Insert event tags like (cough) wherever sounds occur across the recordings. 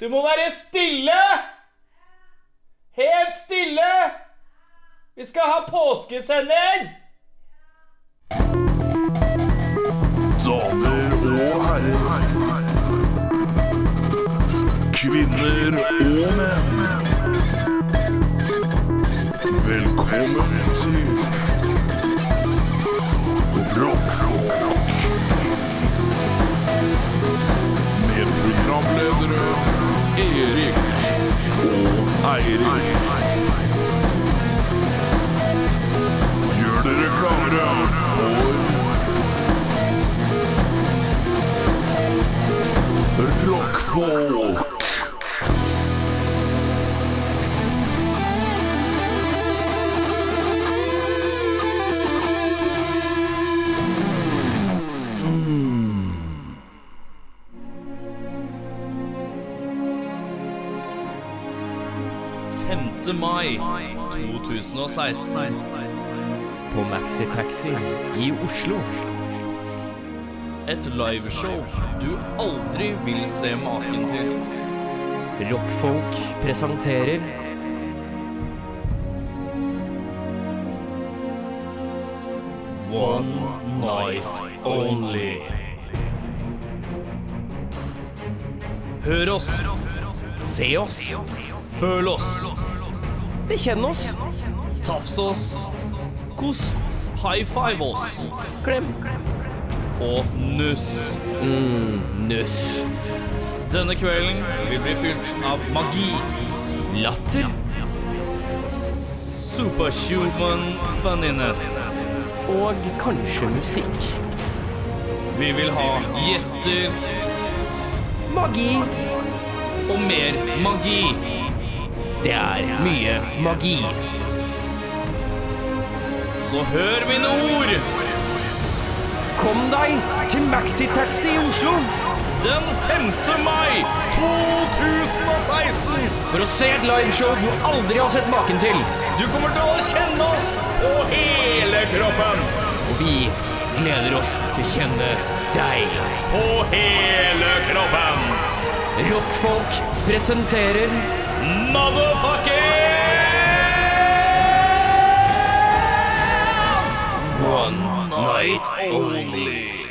Du må være stille! Helt stille! Vi skal ha påskesending! Damer og herrer. Kvinner og menn. Velkommen til Rockfolk. Med programledere og Eirik. Gjør dere klare for Rockfolk. Mai 2016. På Maxitaxi i Oslo. Et liveshow du aldri vil se maken til. Rockfolk presenterer One night only. Hør oss, Se oss, føl oss, bekjenn oss, tafs oss, kos, high five oss klem, og nuss. nuss, Denne kvelden vil bli fylt av magi, latter superhuman funniness. og kanskje musikk. Vi vil ha gjester Magi. og mer magi. Det er mye magi. Så hør mine ord! Kom deg til Maxitaxi i Oslo Den 5. mai 2016. for å se et liveshow du aldri har sett maken til. Du kommer til å kjenne oss på hele kroppen. Og vi gleder oss til å kjenne deg. På hele kroppen. Rockfolk presenterer Motherfucking night only.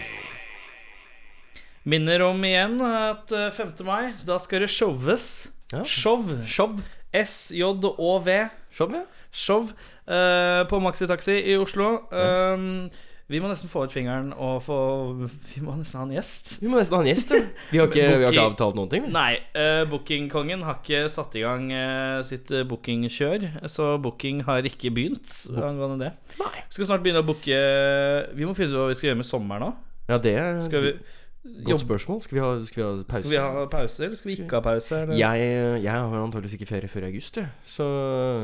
Minner om igjen at eh, 5. mai, da skal det showes. Ja. Show. Show. S-J-Å-V. Show, ja. Show Uh, på Maxi Taxi i Oslo. Um, vi må nesten få ut fingeren og få (laughs) Vi må nesten ha en gjest. Vi må nesten ha en gjest, du. Vi har ikke, vi har ikke avtalt noen ting. vi. Nei, uh, bookingkongen har ikke satt i gang uh, sitt uh, bookingkjør, så booking har ikke begynt angående det. Nei. Vi skal snart begynne å booke Vi må finne ut hva vi skal gjøre med sommeren òg. Ja, det Skal vi godt spørsmål. Skal vi ha, skal vi ha pause? Skal vi ha pause, eller skal vi ikke ha pause? Jeg, jeg har antakeligvis ikke ferie før i august, jeg. Så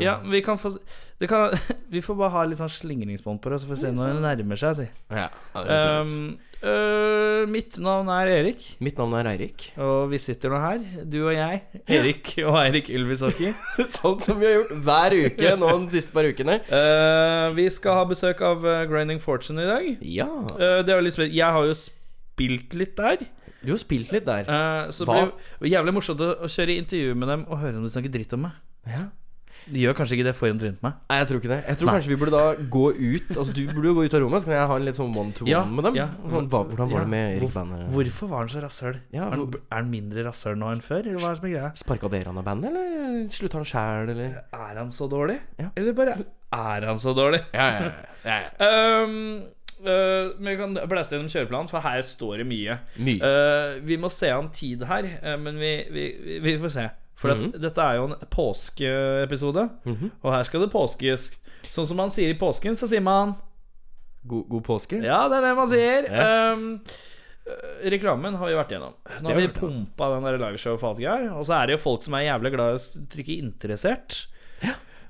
Ja, vi kan få det kan, (laughs) Vi får bare ha litt sånn slingringsbånd på det, så får vi se når det nærmer seg. Si. ja, Um, øh, mitt navn er Erik, Mitt navn er Eirik. og vi sitter nå her, du og jeg, Erik og Eirik Ylvisåker. (laughs) sånn som vi har gjort hver uke nå de siste par ukene. Uh, vi skal ha besøk av uh, Grinding Fortune i dag. Ja. Uh, det er jo litt spennende. Jeg har jo spilt litt der. Du har spilt litt der. Uh, så det Hva? blir jævlig morsomt å, å kjøre intervju med dem og høre om de snakker dritt om meg. Ja. De gjør kanskje ikke det foran trynet på meg. Nei, jeg tror ikke det. Jeg tror Nei. kanskje vi burde da gå ut Altså Du burde jo gå ut av rommet, så kan jeg ha en litt sånn one to one Ja, med dem. ja. Sånn, hva, hvordan var Ja, det med Erik Bandet? Hvorfor var han så rasshøl? Ja, er, han- hvor- er han mindre rasshøl nå enn før, eller hva er det som er greia? Sparka dere han av bandet, eller slutta han sjæl, eller? Er han så dårlig? Ja. Eller bare er han så dårlig? Ja, ja, ja. ja. (laughs) Uh, vi kan blæste gjennom kjøreplanen, for her står det mye. Mye. Uh, vi må se an tid her, uh, men vi, vi, vi, får se. For at -hmm. dette er jo en påskeepisode, Mhm. og her skal det påskes. Sånn som man sier i påsken, så sier man God, god påske. Ja, det er det man sier. Ja. Um, reklamen har vi vært gjennom. Nå har vi pumpa den der liveshow for her. er. Og så er det jo folk som er jævlig glad i å trykke interessert.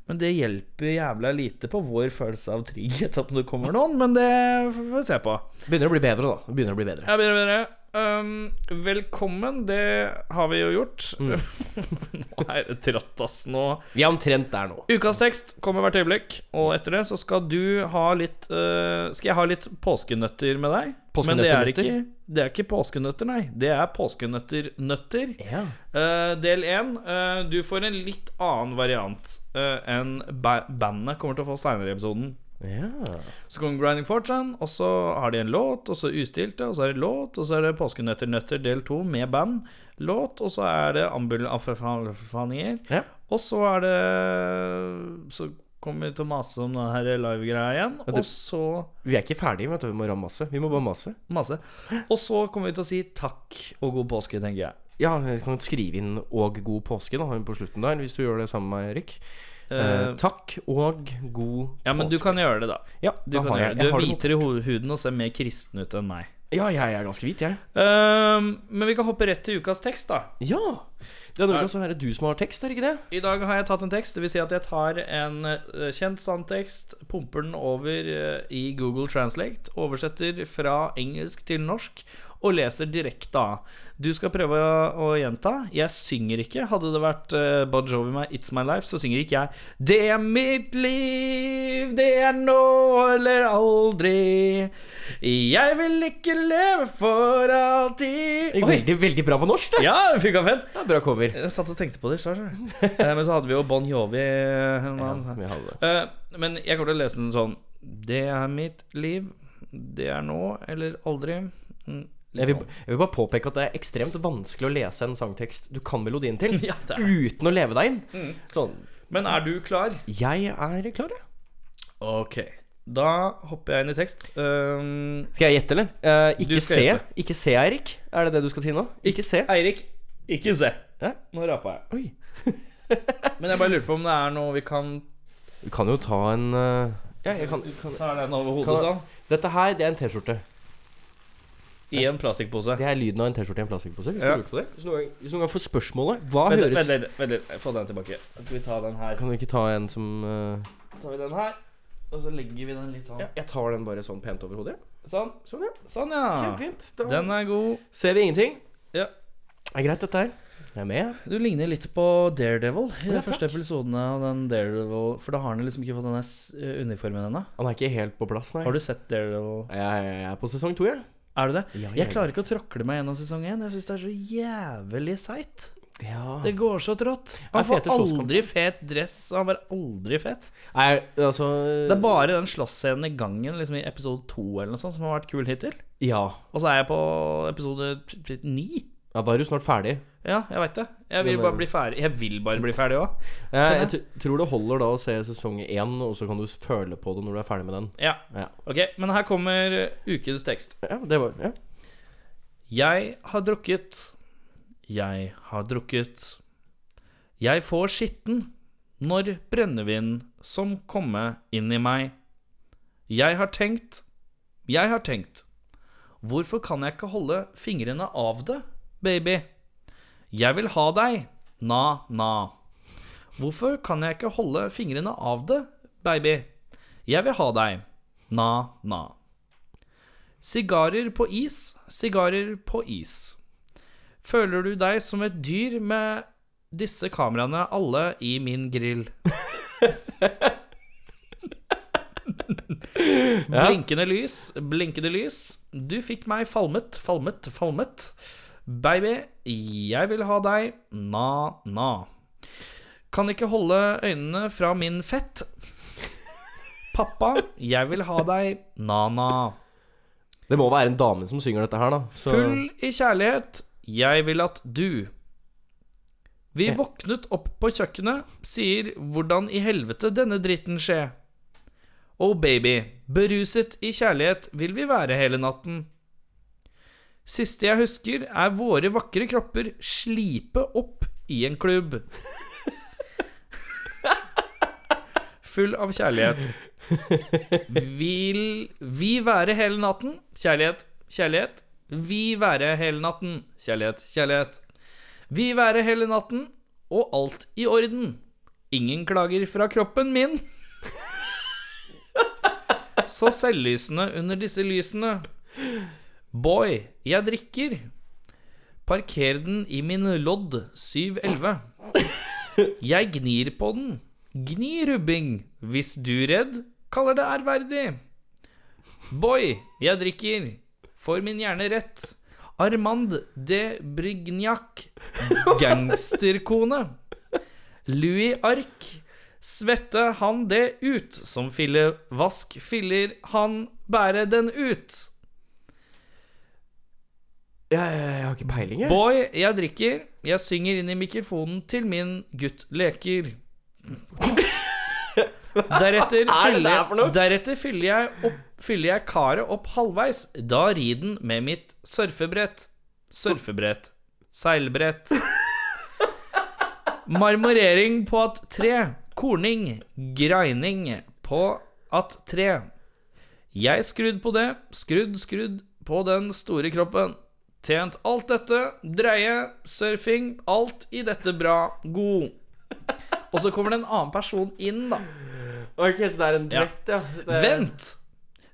Men det hjelper jævla lite på vår følelse av trygghet at det kommer noen. Men det får vi se på. Begynner å bli bedre, da. Begynner å bli bedre. Ja, bedre, bedre. Um, velkommen, det har vi jo gjort. Mm. (laughs) nå er det trått, ass. Nå Vi er omtrent der nå. Ukas tekst kommer hvert øyeblikk, og etter det så skal du ha litt uh, Skal jeg ha litt påskenøtter med deg? Men det er, Påskenøtter. ikke, det er ikke påskenøtter, nei. Det er påskenøtter-nøtter. Ja. Uh, del én. du får en litt annen variant uh, enn ba bandet kommer til å få seinere i episoden. ja. Så kommer Grinding Fortune, og så har de en låt, og så Ustilte, og så er det låt, og så er det Påskenøtter-nøtter del to med band. Låt, og så er det Ambul-affaninger. Ja. Og så er det Så kommer vi til å mase om den her live-greia igjen. Og så Vi er ikke ferdige, vet du. Vi må ramme masse. Vi må bare mase. Masse. Og så kommer vi til å si takk og god påske, tenker jeg. Ja, jeg kan skrive inn 'og god påske' da på slutten der, hvis du gjør det sammen med meg, Erik. Eh, Eh, takk og god påske. ja, men du kan gjøre det, da. Ja, Du, da kan har jeg, det. du er hvitere i huden og ser mer kristen ut enn meg. Ja, jeg er ganske hvit, jeg. Um, men vi kan hoppe rett til ukas tekst, da. Ja! Denne uka så er det du som har tekst, er det ikke det? I dag har jeg tatt en tekst. Det vil si at jeg tar en eh, kjent sandtekst pumper den over eh, i Google Translate, oversetter fra engelsk til norsk og leser direkte av. Du skal prøve å, å gjenta. Jeg synger ikke. Hadde det vært uh, Bon Jovi med 'It's My Life', så synger ikke jeg 'Det er mitt liv, det er nå eller aldri'. Jeg vil ikke leve for alltid. Det gikk veldig, veldig bra på norsk, det. Ja, funka fett. Ja, bra cover. Jeg satt og tenkte på det i stad. Eh, Men så hadde vi jo Bon Jovi. eh, Ja, vi hadde det. Men jeg kommer til å lese den sånn Det er mitt liv. Det er nå eller aldri. Mm, Jeg vil, jeg vil bare påpeke at det er ekstremt vanskelig å lese en sangtekst du kan melodien til, (laughs) Ja, uten å leve deg inn. Sånn. Men er du klar? Jeg er klar, jeg. Ok. Da hopper jeg inn i tekst. Um, Skal jeg gjette, eller? Uh, ikke se. gjette. Ikke se, Eirik. Er det det du skal si nå? Ikke se. Eirik, ikke se. Ja. Nå rapa jeg. (laughs) Men jeg bare lurte på om det er noe vi kan Vi kan jo ta en uh, Ja, jeg kan, kan hodet Kan- sånn. Dette her, det er en T-skjorte. I en plastikkpose. Det er lyden av en T-skjorte i en plastikkpose. Hvis Ja. Hvis noen hvis noen gang får spørsmålet Hva Vent, høres vent, vent, vent, litt. Få den tilbake. Skal vi ta den her? Kan du ikke ta en som uh... tar vi den her, og så legger vi den litt sånn. Ja, jeg tar den bare sånn pent over hodet. Sånn. Sånn, ja. Sånn, ja. Kjempefint. Da Den er god. ser vi ingenting. Ja. Det er greit, dette her. Jeg er med. Du ligner litt på Daredevil i de Ja, første episodene av den Daredevil For da har han liksom ikke fått denne uniformen ennå. Han er ikke helt på plass, nei. Har du sett Daredevil? Jeg, jeg er på sesong to, jeg. Er du det? Ja, Jeg klarer ikke å tråkle meg gjennom sesong én. Jeg syns det er så jævlig seigt. Ja. Det går så trått. Han får aldri fet dress. Han var aldri fet. Nei, altså Det er bare den slåssscenen i gangen liksom i episode to eller noe sånt som har vært kul hittil. Ja. Og så er jeg på episode ni. Ja. Da er du snart ferdig. Ja, jeg veit det. Jeg vil bare eh, bli ferdig. Jeg vil bare bli ferdig òg. Jeg, jeg tror det holder da å se sesong én, og så kan du føle på det når du er ferdig med den. Ja. Ja, Ok, men her kommer eh, ukens tekst. ja det var ja. Jeg har drukket. Jeg har drukket. Jeg får skitten når brennevin som komme inn i meg. Jeg har tenkt. Jeg har tenkt. Hvorfor kan jeg ikke holde fingrene av det, baby? Jeg vil ha deg. Na, na. Hvorfor kan jeg ikke holde fingrene av det, baby? Jeg vil ha deg. Na, na. Sigarer på is, sigarer på is. Føler du deg som et dyr med disse kameraene alle i min grill? (laughs) Blinkende lys, blinkende lys. Du fikk meg falmet, falmet, falmet. Baby, jeg vil ha deg. Na, na. Kan ikke holde øynene fra min fett. Pappa, jeg vil ha deg. Na, na. Det må være en dame som synger dette her, da. Så- Full i kjærlighet, jeg vil at du Vi våknet opp på kjøkkenet, sier hvordan i helvete denne dritten skje. Oh baby, beruset i kjærlighet vil vi være hele natten. Siste jeg husker, er våre vakre kropper slipe opp i en klubb. Full av kjærlighet. Vil vi være hele natten? Kjærlighet, kjærlighet. Vi være hele natten? Kjærlighet, kjærlighet. Vi være hele natten, og alt i orden. Ingen klager fra kroppen min. Så selvlysende under disse lysene. Boy, jeg drikker. Parker den i min lodd 711. Jeg gnir på den. Gni rubbing. Hvis du redd, kaller det ærverdig. Boy, jeg drikker. får min hjerne rett. Armand de Brignac, gangsterkone. Louis Ark, svette han det ut. Som fillevask filler han bære den ut. Jeg, jeg, har ikke peiling, jeg. Boy, jeg drikker. Jeg synger inn i mikrofonen til min gutt leker. Deretter er fyller, deretter fyller jeg, opp, fyller jeg karet opp halvveis. Da rir den med mitt surfebrett. Surfebrett. Seilbrett. Marmorering på at tre. Korning. Greining på at tre. Jeg skrudd på det. Skrudd, skrudd på den store kroppen. Tjent alt dette. Dreie. Surfing. Alt i dette bra. God. Og så kommer det en annen person inn, da. Ok, så det er en Ja. ja. Det- Vent!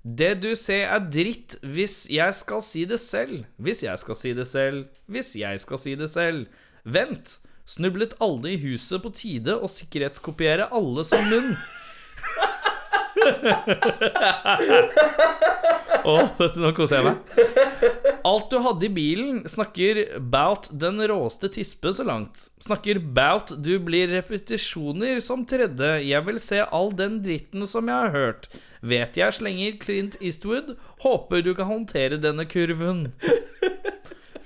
Det du ser er dritt hvis jeg skal si det selv. Hvis jeg skal si det selv. Hvis jeg skal si det selv. Vent! Snublet alle i huset på tide å sikkerhetskopiere alle som munn? (laughs) Å, dette nå koser jeg meg. Alt du hadde i bilen, snakker bout den råeste tispe så langt. Snakker bout du blir repetisjoner som tredje. Jeg vil se all den dritten som jeg har hørt. Vet jeg slenger Clint Eastwood. Håper du kan håndtere denne kurven.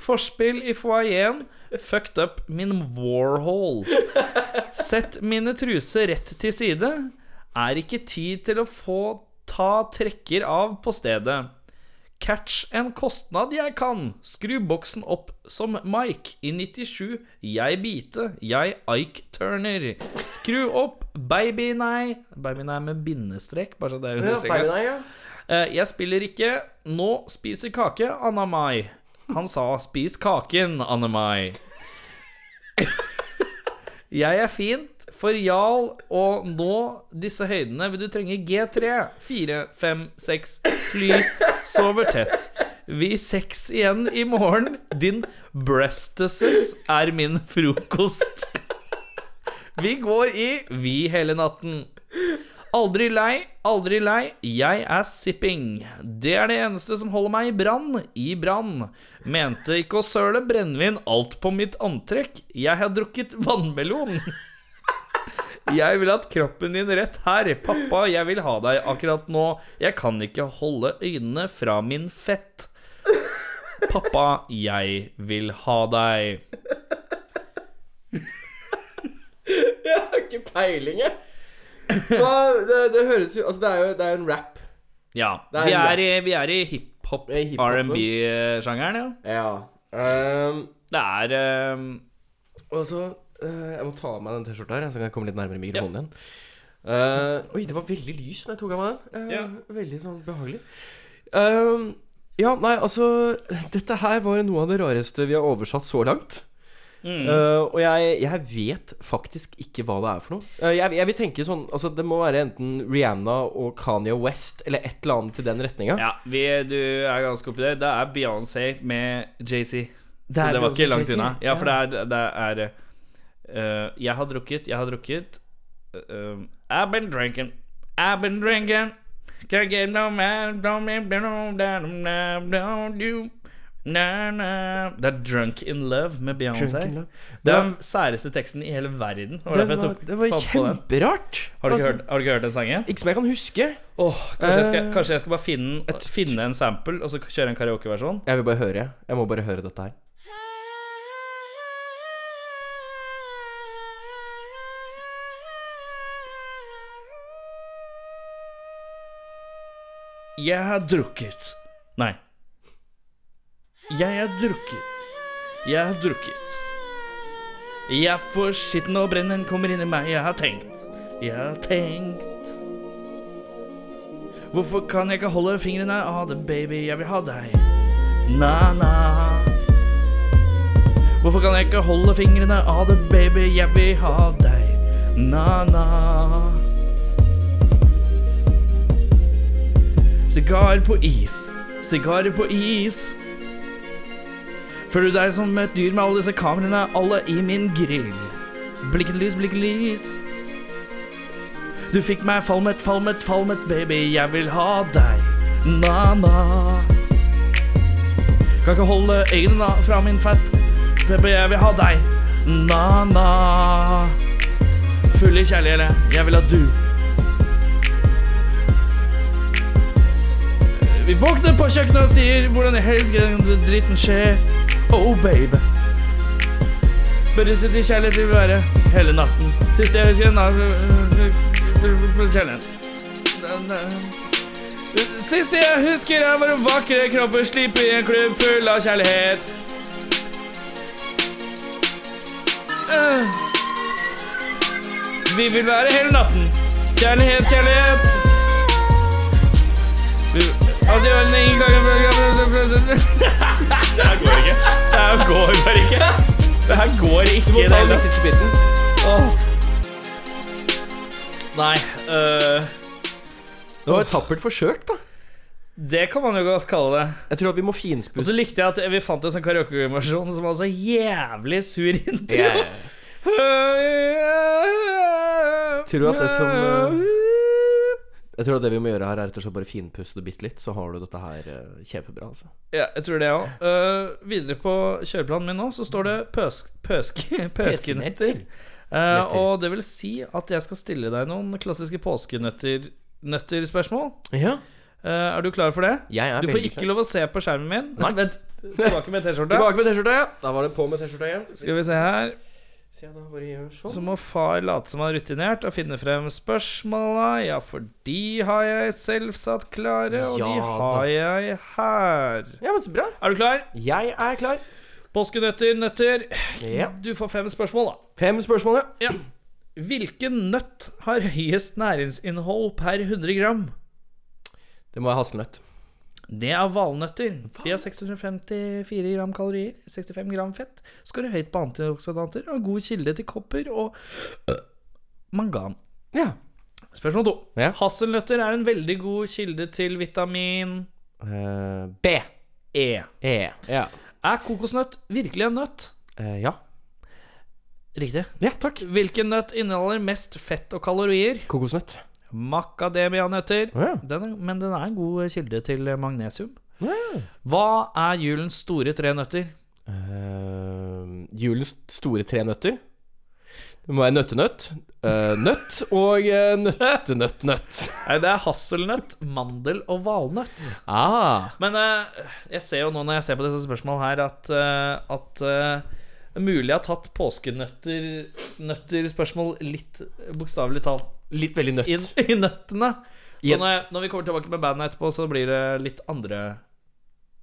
Forspill i foajeen. Fucked up min Warhol. Sett mine truser rett til side. Er ikke tid til å få ta trekker av på stedet. Catch en kostnad jeg kan. Skru boksen opp som Mike. I 97 jeg bite. Jeg Ike Turner. Skru opp Baby Nei. Baby Nei med bindestrek, bare så det er understreket. Ja, ja. Eh, Jeg spiller ikke. Nå spiser kake, Anna Mai. Han sa 'spis kaken, Anne Mai'. (laughs) Jeg er fint for Jarl og nå disse høydene vil du trenge G3. 4, 5, 6. Fly. Sover tett. Vi seks igjen i morgen. Din breastises er min frokost. Vi går i vi hele natten. Aldri lei, aldri lei. Jeg er sipping. Det er det eneste som holder meg i brann. I brann. Mente ikke å søle brennevin alt på mitt antrekk. Jeg har drukket vannmelon. Jeg vil at kroppen din rett her. Pappa, jeg vil ha deg akkurat nå. Jeg kan ikke holde øynene fra min fett. Pappa, jeg vil ha deg. Jeg har ikke peiling, jeg. Hva, det, det høres jo Altså, det er jo det er jo en rap. Ja, Det er vi en er i, vi er i hiphop, I hiphopen. R&B-sjangeren, ja. Ja. Ehm, Det er ehm, og så eh, Jeg må ta av meg den T-skjorta her, så kan jeg komme litt nærmere mikrofonen igjen. Eh, oi, det var veldig lys når jeg tok av meg den. Eh, Ja. Veldig sånn behagelig. Ja, nei, altså Dette her var noe av det rareste vi har oversatt så langt. mm. Uh, og jeg, jeg vet faktisk ikke hva det er for noe. Uh, jeg, jeg vil tenke sånn Altså, det må være enten Rihanna og Kanye West eller et eller annet i den retninga. Ja, vi, du er ganske oppi det. Det er Beyoncé med JC. Det Så det var ikke langt Jay-Z. unna. Ja, for Ja. det er, det er eh, Jeg har drukket, jeg har drukket Uh, I've been drinking, I've been drinking Can't get no man, don't me, don't you Na, na. Det er Drunk in Love med Beyoncé. Det er den særeste teksten i hele verden. Var Det det, var, det var kjemperart. Har du, Altså, hørt, har du ikke hørt den sangen? Ikke som jeg kan huske. Oh, kanskje, jeg skal, kanskje jeg skal bare finne, finne en sample og så kjøre en karaokeversjon? Jeg vil bare høre. Jeg må bare høre dette her. Jeg har drukket Nei. Jeg har drukket. Jeg har drukket. Jeg får skitten og brennen kommer inn i meg. Jeg har tenkt. Jeg har tenkt. Hvorfor kan jeg ikke holde fingrene av det, baby? Jeg vil ha deg. Na-na. Hvorfor kan jeg ikke holde fingrene av det, baby? Jeg vil ha deg. Na-na. Sigar på is, sigarer på is. Føler du deg som et dyr med alle disse kameraene, alle i min grill? Blikket lys, blikket lys. Du fikk meg falmet, falmet, falmet, baby, jeg vil ha deg. Na-na. Kan ikke holde øynene fra min fett. Baby, jeg vil ha deg. Na-na. I kjærlighet, jeg vil ha du. Vi våkner på kjøkkenet og sier hvordan i helgen dritten skjer. Oh, baby. Beruset i kjærlighet vil vi være hele natten. Siste jeg husker er Full kjærlighet. Siste jeg husker er våre vakre kropper slipper i en klubb full av kjærlighet. Øh. Vi vil være hele natten. Kjærlighet, kjærlighet. Vi- ganger Det her går ikke. Det her går bare ikke. Det her går ikke. Du må ta den tatt. siste biten. Åh. Nei øh, Det var et tappert forsøk, da. Det kan man jo godt kalle det. Jeg tror at vi må Og så likte jeg at vi fant en sånn karaokeversjon som var så jævlig sur intro. Tror du at det som, eh, Jeg tror det vi må gjøre her, er rett og slett bare finpuste det bitte litt, så har du dette her eh, kjempebra. altså Ja, jeg tror det òg. videre på kjøreplanen min nå så står det pøsk, pøsk, (laughs) pøskenøtter. Uh, og det vil si at jeg skal stille deg noen klassiske påskenøtter Nøtter-spørsmål. Ja, Uh, er du klar for det? jeg er Du får ikke klar. lov å se på skjermen min. Nei, Vent, tilbake med T-skjorte. Tilbake med T-skjorte. Da var det på med T-skjorta igjen. Skal vi se her. Da sånn. Så må far late som han er rutinert og finne frem spørsmåla. Ja, for de har jeg selv satt klare, og Ja de da. har jeg her. Ja, men så bra. Er du klar? Jeg er klar. Påskenøtter, nøtter. Ja. Du får fem spørsmål, da. Fem spørsmål, ja. Ja. Hvilken nøtt har høyest næringsinnhold per 100 gram? Det må være hasselnøtt. Det er valnøtter. De har 654 gram kalorier, 65 gram fett, skårer høyt på antioksidanter og god kilde til kopper og øh, mangan. Ja. Spørsmål to. Ja. Hasselnøtter er en veldig god kilde til vitamin uh, B. E. E. Ja. Er kokosnøtt virkelig en nøtt? Uh, ja. Riktig. Ja, takk. Hvilken nøtt inneholder mest fett og kalorier? Kokosnøtt. Macadamia-nøtter. Å ja. Den er, men den er en god kilde til magnesium. Ja. Hva er julens store tre nøtter? Eh, julens store tre nøtter. Det må være nøttenøtt, eh, nøtt og uh, nøttenøtt-nøtt. (laughs) Nei, det er hasselnøtt, mandel og valnøtt. Ah. Men eh, jeg ser jo nå når jeg ser på disse spørsmålene her, at, eh, at eh, det er mulig jeg har tatt påskenøtter nøtter spørsmål litt bokstavelig talt Litt veldig nøtt. inn i nøttene. Så når, jeg, når vi kommer tilbake med bandet etterpå, så blir det litt andre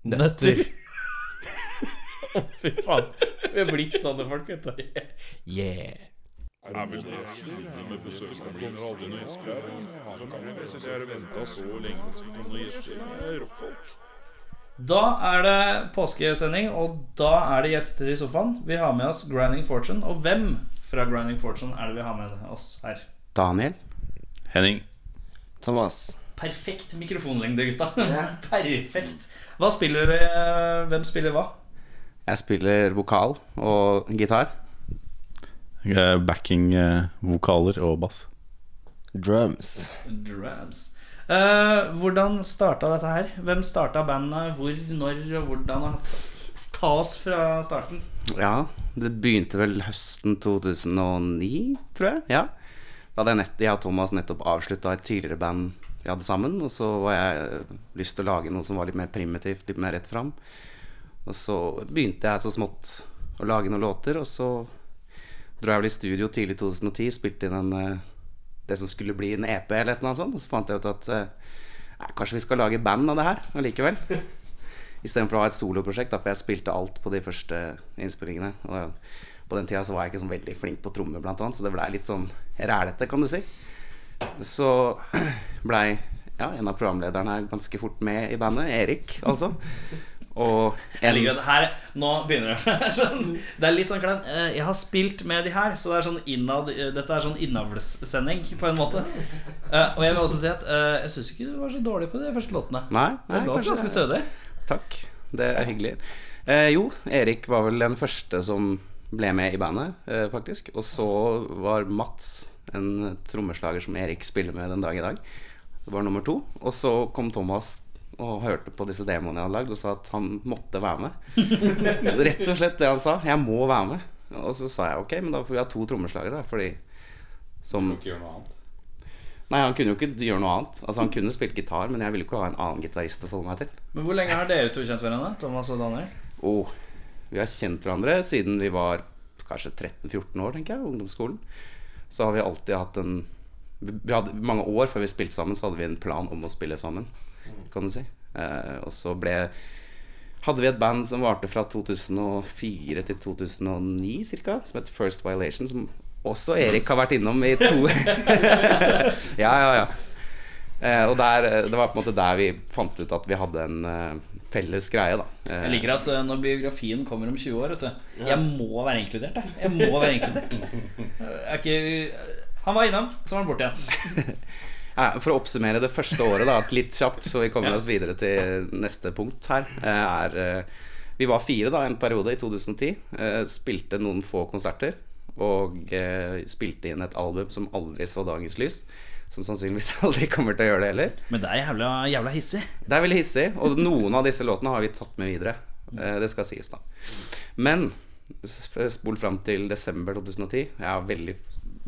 Nøtter. (laughs) Å, fy faen. Vi har blitt sånne folk, vet du. Yeah. Er det med besøk er. Da er det påskesending, og da er det gjester i sofaen. Vi har med oss Grinding Fortune. Og hvem fra Grinding Fortune er det vi har med oss her? Daniel. Henning. Thomas. Perfekt mikrofonlengde, gutta. (laughs) Perfekt. Hva spiller dere? Hvem spiller hva? Jeg spiller vokal og gitar. Eh, Backing eh, vokaler og bass. Drums. Drums. Uh, hvordan starta dette her? Hvem starta bandet? Hvor, når og hvordan? Ta oss fra starten. Ja, det begynte vel høsten 2009, tror jeg. Ja. Da hadde jeg, nett, jeg og Thomas nettopp avslutta et tidligere band vi hadde sammen. Og så var jeg øh, lyst til å lage noe som var litt mer primitivt, litt mer rett fram. Og så begynte jeg så smått å lage noen låter, og så dro jeg vel i studio tidlig i 2010, spilte inn en, øh, det som skulle bli en EP eller et eller annet sånt. Og så fant jeg ut at eh, kanskje vi skal lage band av det her allikevel. (laughs) Istedenfor å ha et soloprosjekt, da, for jeg spilte alt på de første innspillingene. Og på den tida så var jeg ikke sånn veldig flink på trommer, blant annet, så det blei litt sånn rælete, kan du si. Så (clears throat) blei ja, en av programlederne her ganske fort med i bandet. Erik, altså. Og en, det her Nå begynner det (laughs) sånn, Det er litt sånn klein eh, Jeg har spilt med de her, så det er sånn innad eh, dette er sånn innavlssending på en måte. Eh, og jeg vil også si at jeg syns ikke du var så dårlig på de første låtene. Nei, Det nei låt kanskje ganske stødig. Takk. Det er hyggelig. Eh, jo, Erik var vel den første som ble med i bandet, eh, faktisk. Og så var Mats, en trommeslager som Erik spiller med den dag i dag, var nummer to. Og så kom Thomas og hørte på disse demoene jeg hadde lagd, og sa at han måtte være med. (laughs) Rett og slett det han sa. Jeg må være med. Og så sa jeg ok, men da får vi ha to trommeslagere, fordi som Ikke gjøre noe annet. Nei, han kunne jo ikke gjøre noe annet. Altså Han kunne spilt gitar, men jeg ville jo ikke ha en annen gitarist å forholde meg til. Men hvor lenge har dere to kjent hverandre? Thomas og Daniel? Og vi har kjent hverandre siden vi var kanskje 13-14 år, tenker jeg, ungdomsskolen. Så har vi alltid hatt en vi hadde, Mange år før vi spilte sammen, så hadde vi en plan om å spille sammen, kan du si. Eh, og så ble hadde vi et band som varte fra 2004 til 2009 ca., som het First Violation, som også Erik har vært innom i to (laughs) Ja, ja, ja. Eh, og der, det var på en måte der vi fant ut at vi hadde en eh, felles greie, da. Eh, Jeg liker at eh, når biografien kommer om 20 år, vet du Jeg må være inkludert, jeg. Jeg må være inkludert. Er ikke Han var innom, så var han borte igjen. (laughs) Ja, for å oppsummere det første året da, litt kjapt, så vi kommer oss videre til neste punkt her, eh, er eh, Vi var fire da en periode i 2010. eh, Spilte noen få konserter. Og eh, spilte inn et album som aldri så dagens lys. Som sannsynligvis (laughs) aldri kommer til å gjøre det heller. Men det er jævla, jævla hissig. Det er veldig hissig, og noen av disse låtene har vi tatt med videre. Eh, Det skal sies, da. Men spol fram til desember 2010. Jeg har veldig,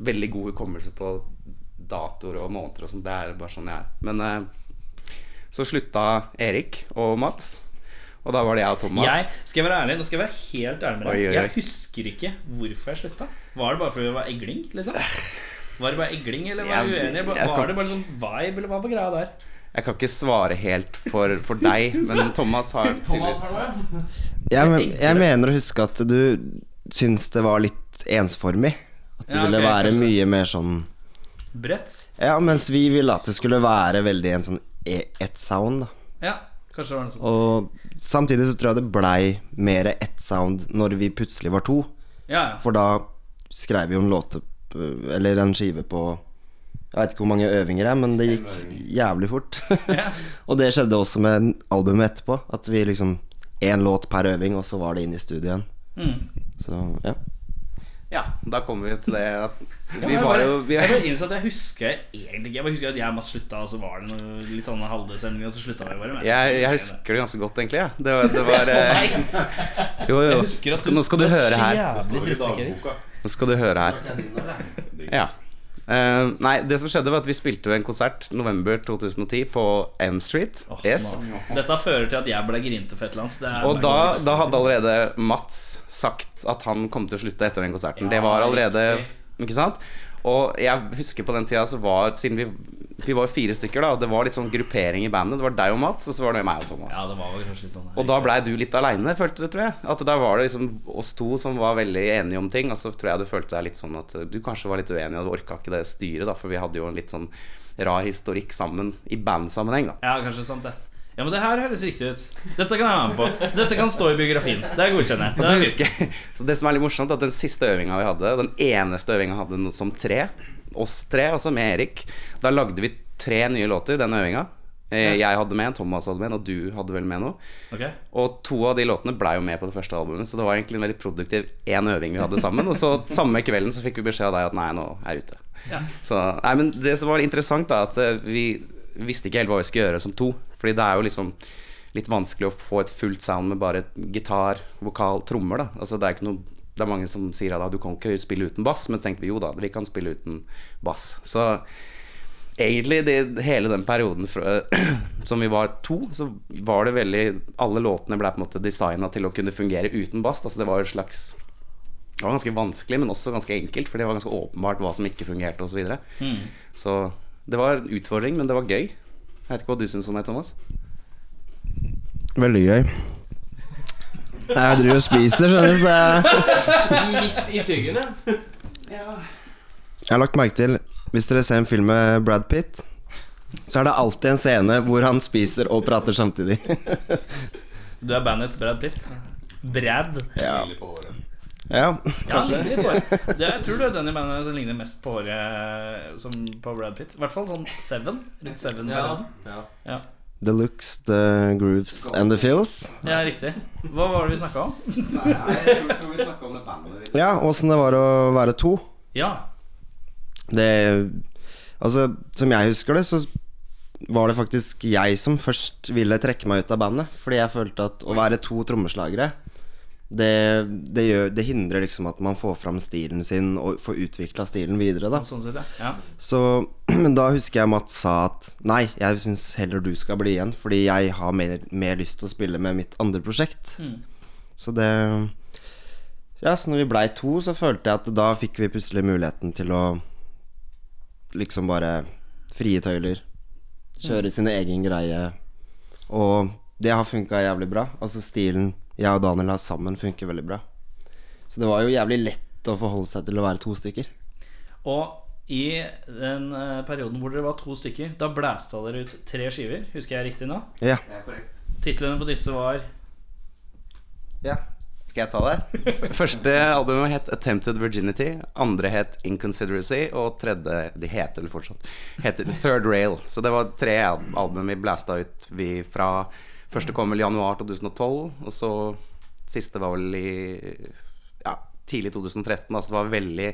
veldig god hukommelse på datoer og måneder og sånn. Det er bare sånn jeg er. Men eh, så slutta Erik og Mats, og da var det jeg og Thomas. Jeg skal jeg være ærlig, Nå skal jeg være helt ærlig med deg. Jeg husker ikke hvorfor jeg slutta. Var det bare fordi vi var egling? liksom? Var det bare egling, eller var Jeg- uenig? Var var det bare sånn vibe, eller hva var greia der? Jeg kan ikke svare helt for, for deg, men Thomas har (laughs) tydeligvis Jeg, jeg mener å huske at du syns det var litt ensformig. At det Ja, ville ok, være kanskje. mye mer sånn Brett? Ja, mens vi ville at det skulle være veldig en sånn e- ett sound, da. Ja, kanskje det var noe sånt. Og samtidig så tror jeg det blei mer ett sound når vi plutselig var to. Ja, ja. For da skrev vi jo en låte Eller en skive på Jeg veit ikke hvor mange øvinger det er, men det gikk jævlig fort. (laughs) Og det skjedde også med albumet etterpå. At vi liksom Én låt per øving, og så var det inn i studio igjen. Mm. Så ja. Ja, da kommer vi til det at Ja, vi jeg var jo vi, jeg bare innså at jeg husker egentlig ikke Jeg bare husker at jeg og Mats slutta, og så var det noe litt sånn halvdesemning, og så slutta vi bare. med. jeg, jeg husker det ganske godt, egentlig. Ja. Det var, det (laughs) var eh, Jo, jo. jeg husker at Skal, nå skal du høre her. Nå skal du høre her. Ja. Eh, nei, det som skjedde, var at vi spilte en konsert november 2010 på M Street. Oh, yes. Dette fører til at jeg ble grinete for et eller annet. Og da, da hadde allerede Mats sagt at han kom til å slutte etter den konserten. det var allerede riktig. Ikke sant? Og jeg husker på den tida så var Siden vi, vi var fire stykker, da og det var litt sånn gruppering i bandet. Det var deg og Mats, og så var det meg og Thomas. Ja, det var vel kanskje litt sånn Og da blei du litt aleine, følte du, tror jeg. At da var det liksom oss to som var veldig enige om ting. Og så tror jeg du følte deg litt sånn at du kanskje var litt uenig, og du orka ikke det styret, da, for vi hadde jo en litt sånn rar historikk sammen i bandsammenheng, da. Ja, kanskje sant det. Ja, men det her høres riktig ut. Dette kan jeg være med på. Dette kan stå i biografien. Det godkjenner jeg. Det er fint. husker jeg Så det som er litt morsomt, er at den siste øvinga vi hadde, den eneste øvinga vi hadde som tre, oss tre, altså med Erik, da lagde vi tre nye låter den øvinga. Eh, Jeg hadde med en, Thomas hadde med en, og du hadde vel med noe. Ok. Og to av de låtene blei jo med på det første albumet, så det var egentlig en veldig produktiv én øving vi hadde sammen. Og så samme kvelden så fikk vi beskjed av deg at nei, nå er jeg ute. Ja. Så, nei, men det som var interessant, da, at eh, vi visste ikke helt hva vi skulle gjøre som to. Fordi det er jo liksom litt vanskelig å få et fullt sound med bare gitar, vokal, trommer. Da. Altså, det er ikke noe Det er mange som sier at ah, du kan ikke spille uten bass, men så tenkte vi jo da, vi kan spille uten bass. Så egentlig det, hele den perioden fra, (clears throat) som vi var to, så var det veldig Alle låtene ble på en måte designa til å kunne fungere uten bass. Altså det var et slags Det var ganske vanskelig, men også ganske enkelt, for det var ganske åpenbart hva som ikke fungerte, osv. Så, videre. så det var en utfordring, men det var gøy. Jeg vet ikke hva du syns om det, Thomas? Veldig gøy. Jeg driver og spiser, skjønner du, så jeg Midt i tyggen, ja. Jeg har lagt merke til Hvis dere ser en film med Brad Pitt, så er det alltid en scene hvor han spiser og prater samtidig. Du er bandets Brad Pitt. Brad. Ja. På kanskje. ja. Ja, det. (laughs) det. Jeg tror du er den jeg bandet som ligner mest på håret som på Brad Pitt. I hvert fall sånn Seven. Rundt Seven. Ja. Ja. ja. Ja. The looks, the grooves and the feels. ja, riktig. Hva var det vi snakka om? Nei, jeg tror vi snakka om det bandet. Ja, åssen det var å være to. Ja. Det Altså, som jeg husker det, så var det faktisk jeg som først ville trekke meg ut av bandet. Fordi jeg følte at å være to trommeslagere det, det, gjør, det hindrer liksom at man får fram stilen sin og får utvikla stilen videre. da Sånn sett, ja. ja. Så (clears throat) Men da husker jeg Mats sa at nei, jeg syns heller du skal bli igjen, fordi jeg har mer, mer lyst til å spille med mitt andre prosjekt. Så det Ja, så når vi blei to, så følte jeg at da fikk vi plutselig muligheten til å liksom bare frie tøyler. Kjøre sin egen greie. Og det har funka jævlig bra. Altså stilen jeg og Daniel har sammen, funker veldig bra. Så det var jo jævlig lett å forholde seg til å være to stykker. Og i den eh, perioden hvor dere var to stykker, da blæsta dere ut tre skiver. Husker jeg riktig nå? Ja. Titlene på disse var Ja. Skal jeg ta det? Første albumet het 'Attempted Virginity'. Andre het 'Inconsideracy'. Og tredje De heter vel fortsatt Heter 'Third Rail'. Så det var tre album vi blæsta ut vi fra Første kom vel i januar 2012, og så siste var vel i ja, tidlig 2013. Altså det var en veldig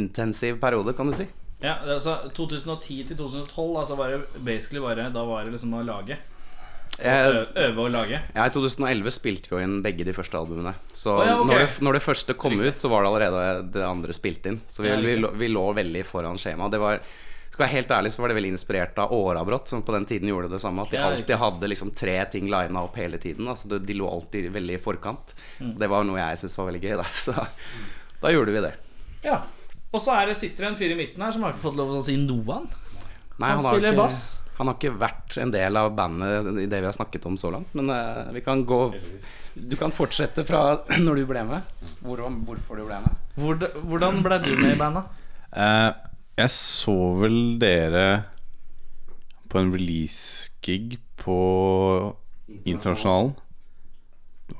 intensiv periode, kan du si. Ja, altså 2010 til 2012 altså var det basically bare Da var det liksom å lage. Jeg, Øve og lage. Ja, I 2011 spilte vi jo inn begge de første albumene. Så oh, ja, okay. når, det, når det første kom ut, så var det allerede det andre spilt inn. Så vi, Ja, vi, riktig. lå, vi lå veldig foran skjema. Det var skal jeg være helt ærlig så var det veldig inspirert av Åravrått, som på den tiden gjorde det samme. At de alltid hadde liksom tre ting lina opp hele tiden. Altså de, de lå alltid veldig i forkant. Mm. Det var noe jeg syntes var veldig gøy, da. Så da gjorde vi det. Ja. Og så er det, sitter det en fyr i midten her som har ikke fått lov til å si noe annet. Nei, Han har spiller ikke, bass. Han har ikke vært en del av bandet i det vi har snakket om så langt. Men uh, vi kan gå Du kan fortsette fra (clears throat) når du ble med. Hvor, hvorfor du ble med. Hvordan, hvordan ble du med i bandet? Eh, jeg så vel dere på en release-gig på Internasjonalen.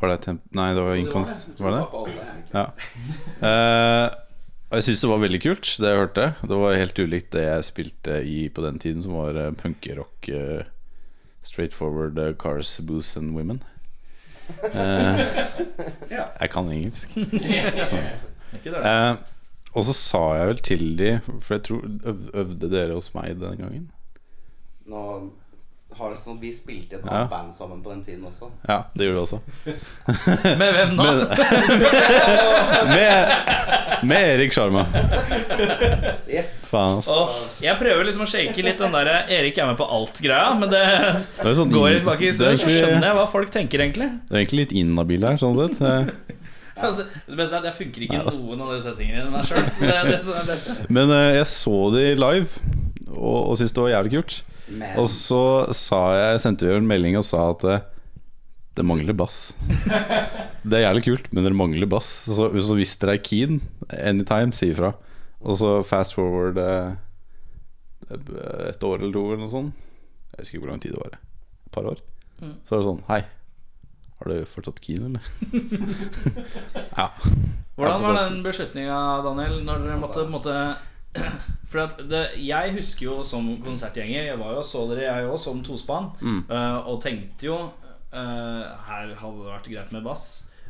Var det temp... Nei, det var Inkonst. Var det? Ja. Eh, og jeg syns det var veldig kult, det jeg hørte. Det var helt ulikt det jeg spilte i på den tiden, som var uh, punkerock. Straightforward straight forward eh, cars, booze and women. Eh, (laughs) jeg kan engelsk. (laughs) Eh, og så sa jeg vel til de For jeg tror øv, Øvde dere hos meg den gangen? Nå har det sånn, Vi spilte i et Ja. annet band sammen på den tiden også. Ja, det gjorde vi også. (laughs) Med hvem nå? (laughs) Med, med Erik Sjarma. Yes Faen. Åh, jeg prøver liksom å shake litt den der Erik er med på alt-greia, men det Det sånn går litt bak i er så skjønner jeg hva folk tenker, egentlig. Det er egentlig litt inhabil her, sånn sett. (laughs) Eh, (laughs) Altså, det beste er at jeg funker ikke i noen av de settingene i meg sjøl. Det det. Men uh, jeg så de live, og, og syntes det var jævlig kult. Men Og så sa jeg, sendte vi en melding og sa at uh, det mangler bass. (laughs) Det er jævlig kult, men dere mangler bass. Så, så hvis dere er keen, anytime, si ifra. Og så fast forward eh, et år eller to eller noe sånt. Jeg husker ikke hvor lang tid det var. Et par år. Mm. Så er det sånn Hei, har du fortsatt keen, eller? (laughs) ja. Hvordan var den beslutninga, Daniel, når dere måtte måtte (clears throat) For at det, Jeg husker jo som konsertgjenger Jeg var jo så dere, jeg òg, som tospann. mm. og tenkte jo eh, Her hadde det vært greit med bass.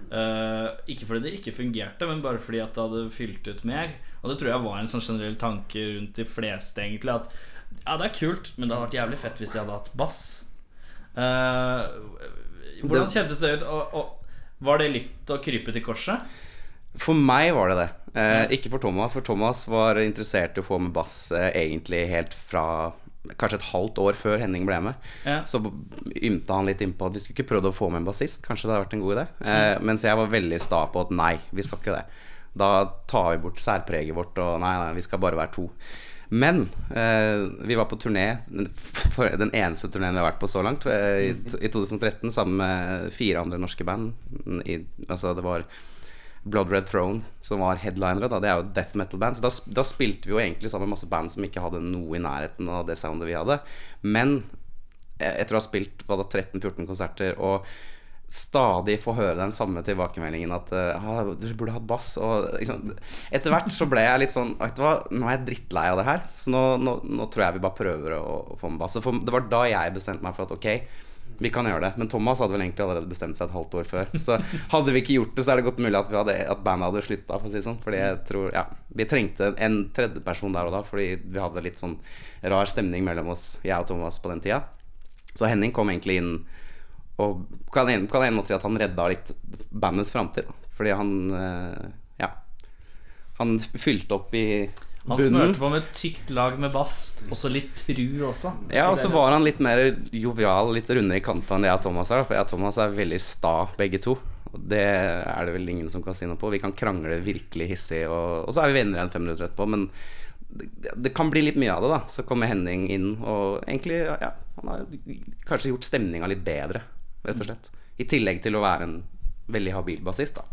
Eh, ikke fordi det ikke fungerte, men bare fordi at det hadde fylt ut mer. Og det tror jeg var en sånn generell tanke rundt de fleste, egentlig. At ja, det er kult, men det hadde vært jævlig fett hvis jeg hadde hatt bass. Eh, hvordan Det- kjentes det ut? Og, og var det litt å krype til korset? For meg var det det. Eh, ikke for Thomas, for Thomas var interessert i å få med bass eh, egentlig helt fra Kanskje et halvt år før Henning ble med. Ja. Så ymta han litt innpå at vi skulle ikke prøvd å få med en bassist. Kanskje det hadde vært en god idé. Eh, mens jeg var veldig sta på at nei, vi skal ikke det. Da tar vi bort særpreget vårt, og nei, nei, vi skal bare være to. Men eh, vi var på turné, den eneste turneen vi har vært på så langt, eh, i, i 2013 sammen med fire andre norske band. I, altså det var Blood Red Throne som var headlinere. Da. Det er jo death metal band. Så da, da spilte vi jo egentlig sammen med masse band som ikke hadde noe i nærheten av det soundet vi hadde. Men eh, etter å ha spilt hva da, 13-14 konserter og stadig få høre den samme tilbakemeldingen at du ah, dere burde hatt bass. Og liksom, etter hvert så ble jeg litt sånn Vet du hva, nå er jeg drittlei av det her. Så nå, nå, nå tror jeg vi bare prøver å, å få med bass. For, det var da jeg bestemte meg for at ok, vi kan gjøre det. Men Thomas hadde vel egentlig allerede bestemt seg et halvt år før. Så hadde vi ikke gjort det, så er det godt mulig at, at bandet hadde slutta, for å si sånn. Fordi jeg tror Ja, vi trengte en tredjeperson der og da, fordi vi hadde litt sånn rar stemning mellom oss, jeg og Thomas, på den tida. Så Henning kom egentlig inn og kan en, kan en måte si at han redda litt bandets framtid. Fordi han eh, Ja. Han fylte opp i Han bunnen. smørte på med et tykt lag med bass, og så litt tru også. Ja, og så var han litt mer jovial, litt rundere i kanta enn det jeg og Thomas er. For jeg og Thomas er veldig sta, begge to. Og det er det vel ingen som kan si noe på. Vi kan krangle virkelig hissig, og, og så er vi venner igjen fem minutter etterpå. Men det, det kan bli litt mye av det, da. Så kommer Henning inn, og egentlig Ja, han har kanskje gjort stemninga litt bedre, rett og slett. I tillegg til å være en veldig habil bassist, da.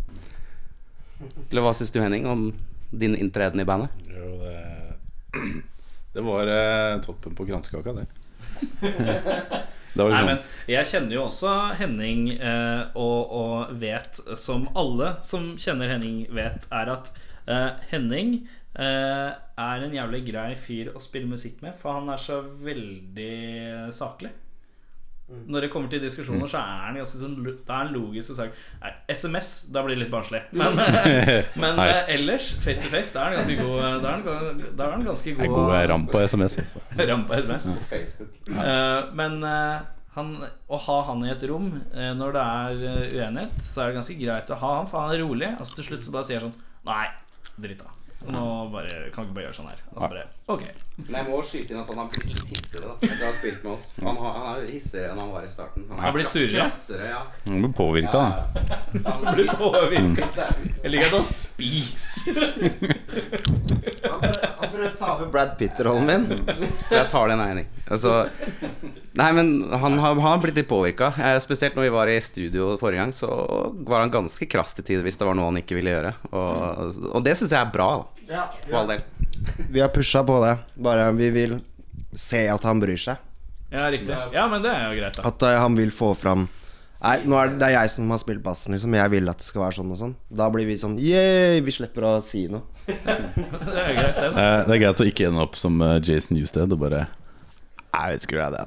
Eller hva syns du, Henning, om din inntreden i bandet? Jo, det, (clears throat) det var eh, toppen på kransekaka, det. (laughs) det var Nei, liksom men jeg kjenner jo også Henning, eh, og, og vet, som alle som kjenner Henning, vet, er at eh, Henning eh, er en jævlig grei fyr å spille musikk med, for han er så veldig saklig. Når det kommer til diskusjoner, så er det ganske sånn Da er han logisk og sagt SMS, da blir det litt barnslig. Men, (laughs) (laughs) men eh, ellers, face to face, da er den ganske god. Da er den, da er den ganske god Jeg er god ram på SMS. Altså. (laughs) ram på SMS. Eh, men uh, han, å ha han i et rom uh, når det er uenighet, så er det ganske greit å ha han, for han er rolig. Og så til slutt så bare sier han sånn Nei, dritt da. Nå bare, kan vi ikke bare gjøre sånn her. Og så bare Ok. Men jeg må skyte inn at han har blitt litt hissigere etter å ha spilt med oss. Han, har, han er hissigere enn han var i starten. Han Han er blitt surere? Krassere, ja. Han blir påvirka, da. Han Blir blir påvirket. Jeg liker at han spiser. Han prøver å ta over Brad Pitt-rollen min. Jeg tar den, Henning. Altså, nei, men han har, han har blitt litt påvirka. Spesielt når vi var i studio forrige gang, så var han ganske krass til tider hvis det var noe han ikke ville gjøre. Og, og det syns jeg er bra, da. For all del. Vi har pusha på det. Bare vi vil se at han bryr seg. Ja, riktig. Ja, men det er jo greit, da. At eh, han vil få fram Nei, nå er det, det er jeg som har spilt bassen, liksom. Jeg vil at det skal være sånn og sånn. Da blir vi sånn yeah, vi slipper å si noe. (laughs) Det er jo greit, det. da. Eh, Det er greit å ikke ende opp som eh, Jason Newsted og bare Jeg vet ikke hva det.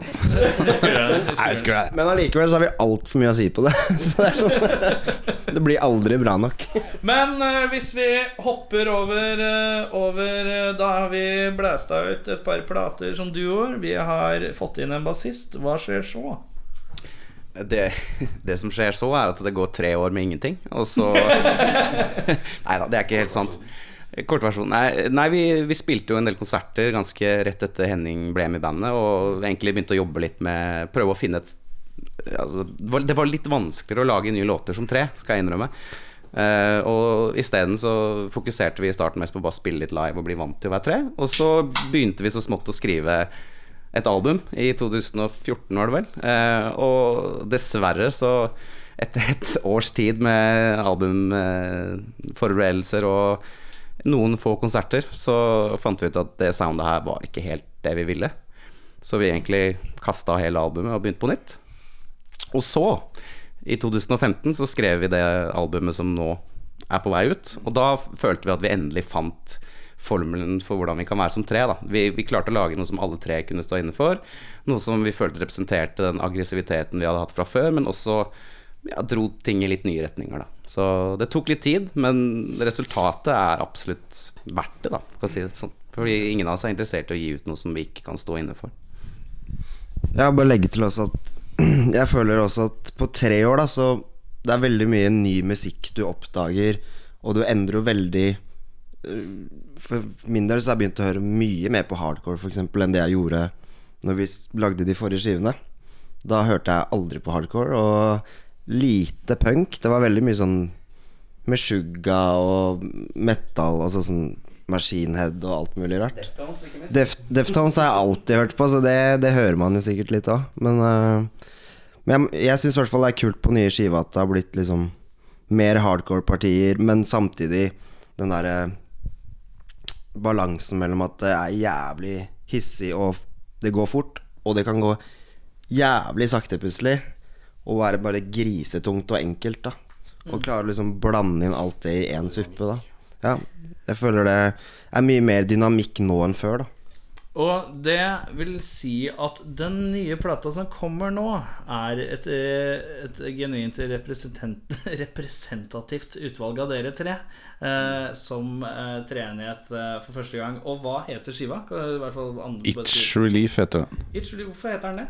Jeg vet ikke det. Men allikevel så har vi altfor mye å si på det. (laughs) Så det er sånn Det blir aldri bra nok. Men uh, hvis vi hopper over, uh, over uh, Da har vi blæsta ut et par plater som duoer. Vi har fått inn en bassist. Hva skjer så? Det, det som skjer så, er at det går tre år med ingenting, og så (laughs) Nei da, det er ikke helt sant. Kortversjon. Nei, nei vi, vi spilte jo en del konserter ganske rett etter Henning ble med i bandet, og egentlig begynte å jobbe litt med Prøve å finne et altså, det, var, litt vanskeligere å lage nye låter som tre, skal jeg innrømme. Uh, og isteden så fokuserte vi i starten mest på bare å spille litt live og bli vant til å være tre. Og så begynte vi så smått å skrive et album i 2014, var det vel. Uh, og dessverre så etter et års tid med albumforberedelser og noen få konserter, så fant vi ut at det soundet her var ikke helt det vi ville. Så vi egentlig kasta hele albumet og begynte på nytt. Og så, i 2015, så skrev vi det albumet som nå er på vei ut. Og da følte vi at vi endelig fant formelen for hvordan vi kan være som tre. Vi, vi klarte å lage noe som alle tre kunne stå inne for. Noe som vi følte representerte den aggressiviteten vi hadde hatt fra før, men også ja, dro ting i litt nye retninger. Da. Så det tok litt tid, men resultatet er absolutt verdt det, da, for si det sånn. Fordi ingen av oss er interessert i å gi ut noe som vi ikke kan stå inne for. Jeg bare legge til også at (clears throat) Jeg føler også at på tre år, da, så det er veldig mye ny musikk du oppdager, og du endrer jo veldig øh, For min del så har jeg begynt å høre mye mer på hardcore, f.eks., enn det jeg gjorde når vi lagde de forrige skivene. Da hørte jeg aldri på hardcore, og lite punk. Det var veldig mye sånn Meshuggah og metal, og sånn Machine Head og alt mulig rart. Def, Deftones har jeg alltid hørt på, så det, det hører man jo sikkert litt av. Men, uh, men jeg, jeg syns i hvert fall det er kult på nye skiva at det har blitt liksom mer hardcore-partier, men samtidig den derre balansen mellom at det er jævlig hissig og det går fort, og det kan gå jævlig sakte plutselig, og være bare grisetungt og enkelt, da. Og klare å liksom blande inn alt det i én suppe, da. Ja, jeg føler det er mye mer dynamikk nå enn før, da. Og det vil si at den nye plata som kommer nå, er et, eh, et genuint (laughs) representativt utvalg av dere tre. Eh, som eh, treenighet eh, for første gang. Og hva heter skiva? Kan i hvert fall an- Itch Relief heter den. Hvorfor heter den det?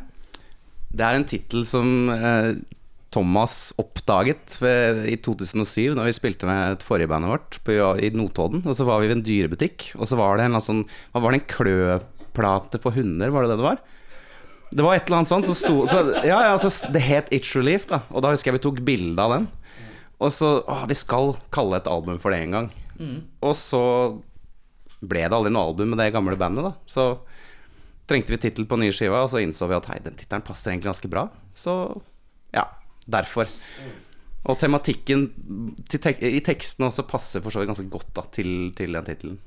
Det er en tittel som eh, Thomas oppdaget ved, i 2007, da vi spilte med et forrige bandet vårt på, i Notodden. Og så var vi ved en dyrebutikk, og så var det en sånn var det, en kløplate for hunder, var det det det var? Det var et eller annet sånt som sto så, Ja, ja, så det het Itch Relief, da. Og da husker jeg vi tok bilde av den. Og så Å, vi skal kalle et album for det en gang. Og så ble det aldri noe album med det gamle bandet, da. Så trengte vi tittel på nye skiva, og så innså vi at hei, den tittelen passer egentlig ganske bra. Så ja, derfor. Og tematikken til tek i teksten også passer for så vidt ganske godt da til, til den tittelen.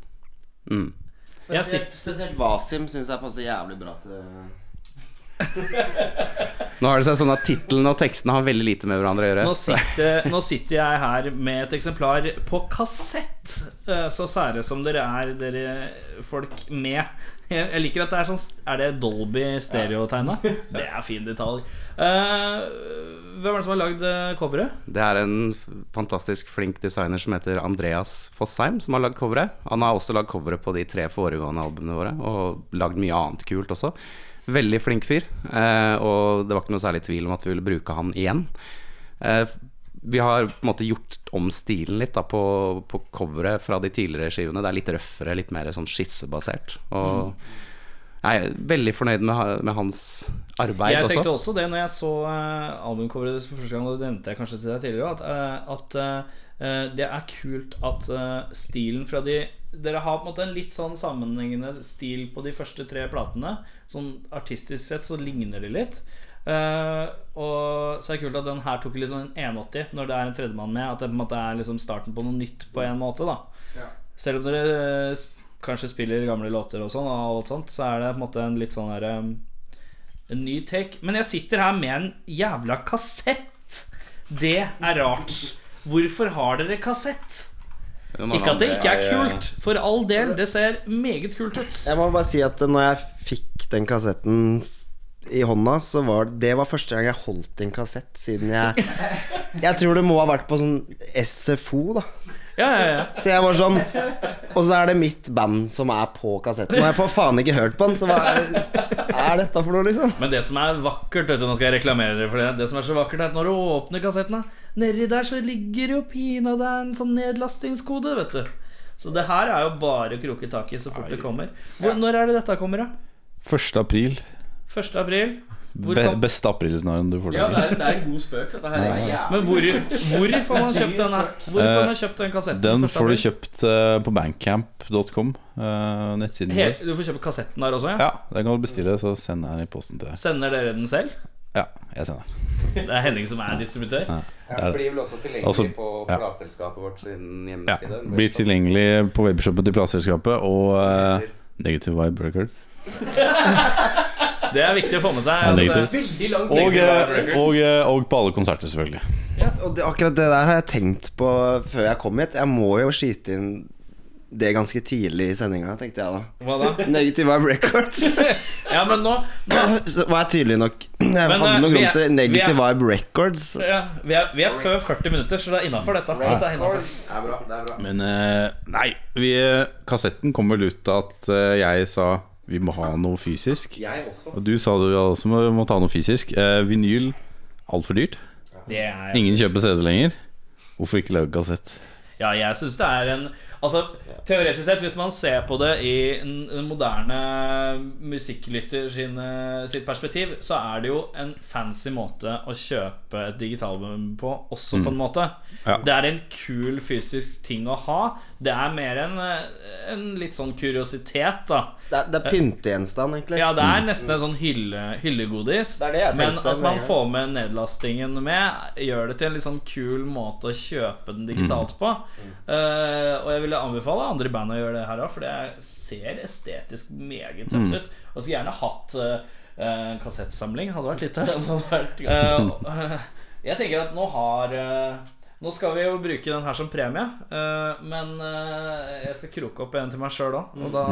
Mm. Spesielt, spesielt Wasim syns jeg passer jævlig bra til Nå har det seg sånn at tittelen og teksten har veldig lite med hverandre å gjøre. Nå sitter, nå sitter jeg her med et eksemplar på kassett. eh, Så sære som dere er, dere folk med. Jeg jeg liker at det er sånn Er det Dolby stereotegna? (laughs) Det er fin detalj. Eh, hvem er det som har lagd eh, coveret? Det er en fantastisk flink designer som heter Andreas Fossheim, som har lagd coveret. Han har også lagd coveret på de tre foregående albumene våre, og lagd mye annet kult også. Veldig flink fyr, eh, og det var ikke noe særlig tvil om at vi ville bruke han igjen. Eh, vi har på en måte gjort om stilen litt da på, på coveret fra de tidligere skivene. Det er litt røffere, litt mer sånn skissebasert. Og jeg er veldig fornøyd med, med hans arbeid Jeg tenkte også det når jeg så uh, albumcoveret for første gang. Og det nevnte jeg kanskje til deg tidligere At, at det er kult at eh, stilen fra de Dere har på en måte en litt sånn sammenhengende stil på de første tre platene. Sånn artistisk sett så ligner de litt. Uh, og så er det kult at den her tok liksom en 180 når det er en tredjemann med. At det på en måte er liksom starten på noe nytt på en måte. da Selv om dere eh, kanskje spiller gamle låter og sånn, og alt sånt, så er det på en måte en litt sånn der eh, en ny take. Men jeg sitter her med en jævla kassett. Det er rart. Hvorfor har dere kassett? Ikke at det ikke er kult, for all del. Det ser meget kult ut. Jeg må bare si at når jeg fikk den kassetten i hånda, så var det var første gang jeg holdt en kassett siden jeg (laughs) Jeg tror det må ha vært på sånn SFO, da. Ja, ja, ja. Så jeg var sånn Og så er det mitt band som er på kassetten. Og jeg får faen ikke hørt på den, så hva er dette for noe, liksom? Men det som er vakkert vet du, Nå skal jeg reklamere dere for det. Det som er så vakkert, er at når du åpner kassetten, nedi der så ligger jo pinadø en sånn nedlastingskode, vet du. Så det her er jo bare å kroke tak i så fort det kommer. Hvor, når er det dette kommer, da? 1. april. 1. april? Be beste aprilsnarren du får Ja, det er, det er en god spøk, dette her. Ja, ja. Men hvor, hvor får man kjøpt den her? Hvor får man kjøpt den kassetten? Den får du kjøpt eh, på bankcamp.com. uh, nettsiden Helt, vår. du får kjøpe kassetten der også, ja? Ja, den kan du bestille, så sender jeg den i posten til deg. Sender dere den selv? Ja, jeg sender. Det er Henning som er distributør? Ja, det er blir vel også tilgjengelig Altså, på ja. vårt sin Ja. Blir tilgjengelig på webshoppen til plateselskapet og uh, Negative Vibe Records. (laughs) Det er viktig å få med seg. Ja, eh, langt Og, eh, og, eh, og på alle konserter, selvfølgelig. Og det, akkurat det der har jeg tenkt på før jeg kom hit. Jeg må jo skyte inn det ganske tidlig i sendinga, tenkte jeg da. Hva da? Negative Vibe Records. (laughs) Ja, men nå Så var jeg tydelig nok. Jeg Men, hadde noen noe vi er- grumse. Negative er- Vibe Records. ja, vi, er, vi er før 40 minutter, så det er innafor dette. dette er innenfor. Det er bra, det er bra. Men eh, nei, vi, kassetten kom vel ut av at eh, jeg sa vi må ha noe fysisk. Jeg også. Og du sa du også må, må ta noe fysisk. Eh, vinyl, altfor dyrt. Det er, Ingen kjøper CD lenger. Hvorfor ikke lage kassett? ja, jeg syns det er en Altså, Teoretisk sett, hvis man ser på det i en moderne musikklytter sin, eh, sitt perspektiv, så er det jo en fancy måte å kjøpe et digitalbum på, også på en måte. Ja. Det er en kul fysisk ting å ha. Det er mer en, eh, en litt sånn kuriositet, da. Det er, det er pyntegjenstand, egentlig. Ja, det er nesten en sånn hylle, hyllegodis. Det er det jeg Men at man får med nedlastingen med, gjør det til en litt sånn kul måte å kjøpe den digitalt på. Uh, og jeg ville anbefale andre band å gjøre det her òg, for det ser estetisk meget tøft ut. Og skulle gjerne hatt uh, kassettsamling. Hadde vært litt tøft. (laughs) Uh, (laughs) jeg tenker at nå har uh, Nå skal vi jo bruke den her som premie, men jeg skal kroke opp en til meg sjøl òg. Og da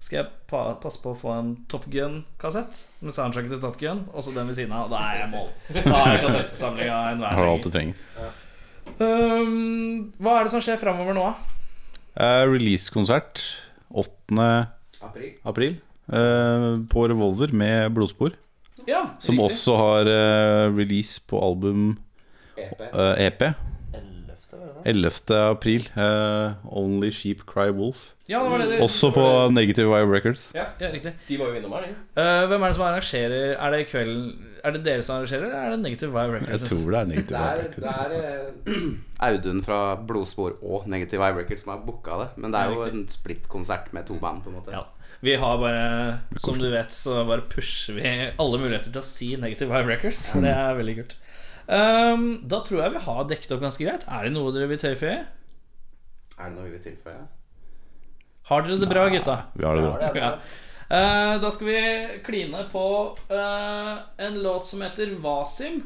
skal jeg pa passe på å få en Top Gun-kassett med soundtracket til Top Gun, og så den ved siden av. Da er jeg mål. Da er jeg kassettesamling enhver Har du alt du trenger. Um, hva er det som skjer framover nå, da? Eh, Releasekonsert 8. april eh, på Revolver med blodspor. Ja, Som riktig. også har eh, release på album eh, EP. 11. april. Uh, Only Sheep Cry Wolf. Ja, det var det det Også på Negative Vibe Records. Ja, riktig. De var jo innom her, de. Uh, hvem er det som arrangerer Er det kvelden Er det dere som arrangerer, eller er det Negative Vibe Jeg tror det er Negative Det Vibe er, Records. det er eh, (clears throat) Audun fra Blodspor og Negative Wire Records som har booka det. Men det er Ja, jo riktig. en splitt-konsert med to band, på en måte. Ja. Vi har bare, som du vet, så bare pusher vi alle muligheter til å si Negative Vibe Records, for det er veldig kult. Um, da tror jeg vi har dekket opp ganske greit. Er det noe dere vil tilføye? Er det noe vi vil tilføye? Har dere det bra, gutta? Vi har det bra. Ja. Uh, da skal vi kline på uh, en låt som heter Wasim.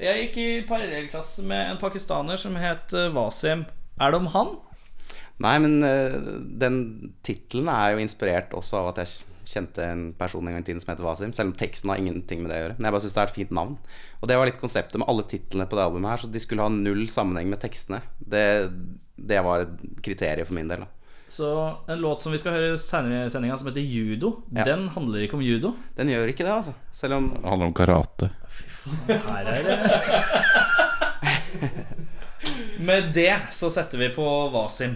Jeg gikk i parallellklasse med en pakistaner som het eh, Wasim. Er det om han? Nei, men uh, den tittelen er jo inspirert også av at jeg kjente en person en gang i tiden som heter Wasim. Selv om teksten har ingenting med det å gjøre. Men jeg bare syns det er et fint navn. Og det var litt konseptet med alle titlene på det albumet her. Så de skulle ha null sammenheng med tekstene. Det, det var et kriterium for min del. da Så En låt som vi skal høre senere i sendinga, som heter Judo, Ja. den handler ikke om judo. Den gjør ikke det, altså. Selv om Det handler om karate. Fy faen, her er det (laughs) Med det så setter vi på Wasim.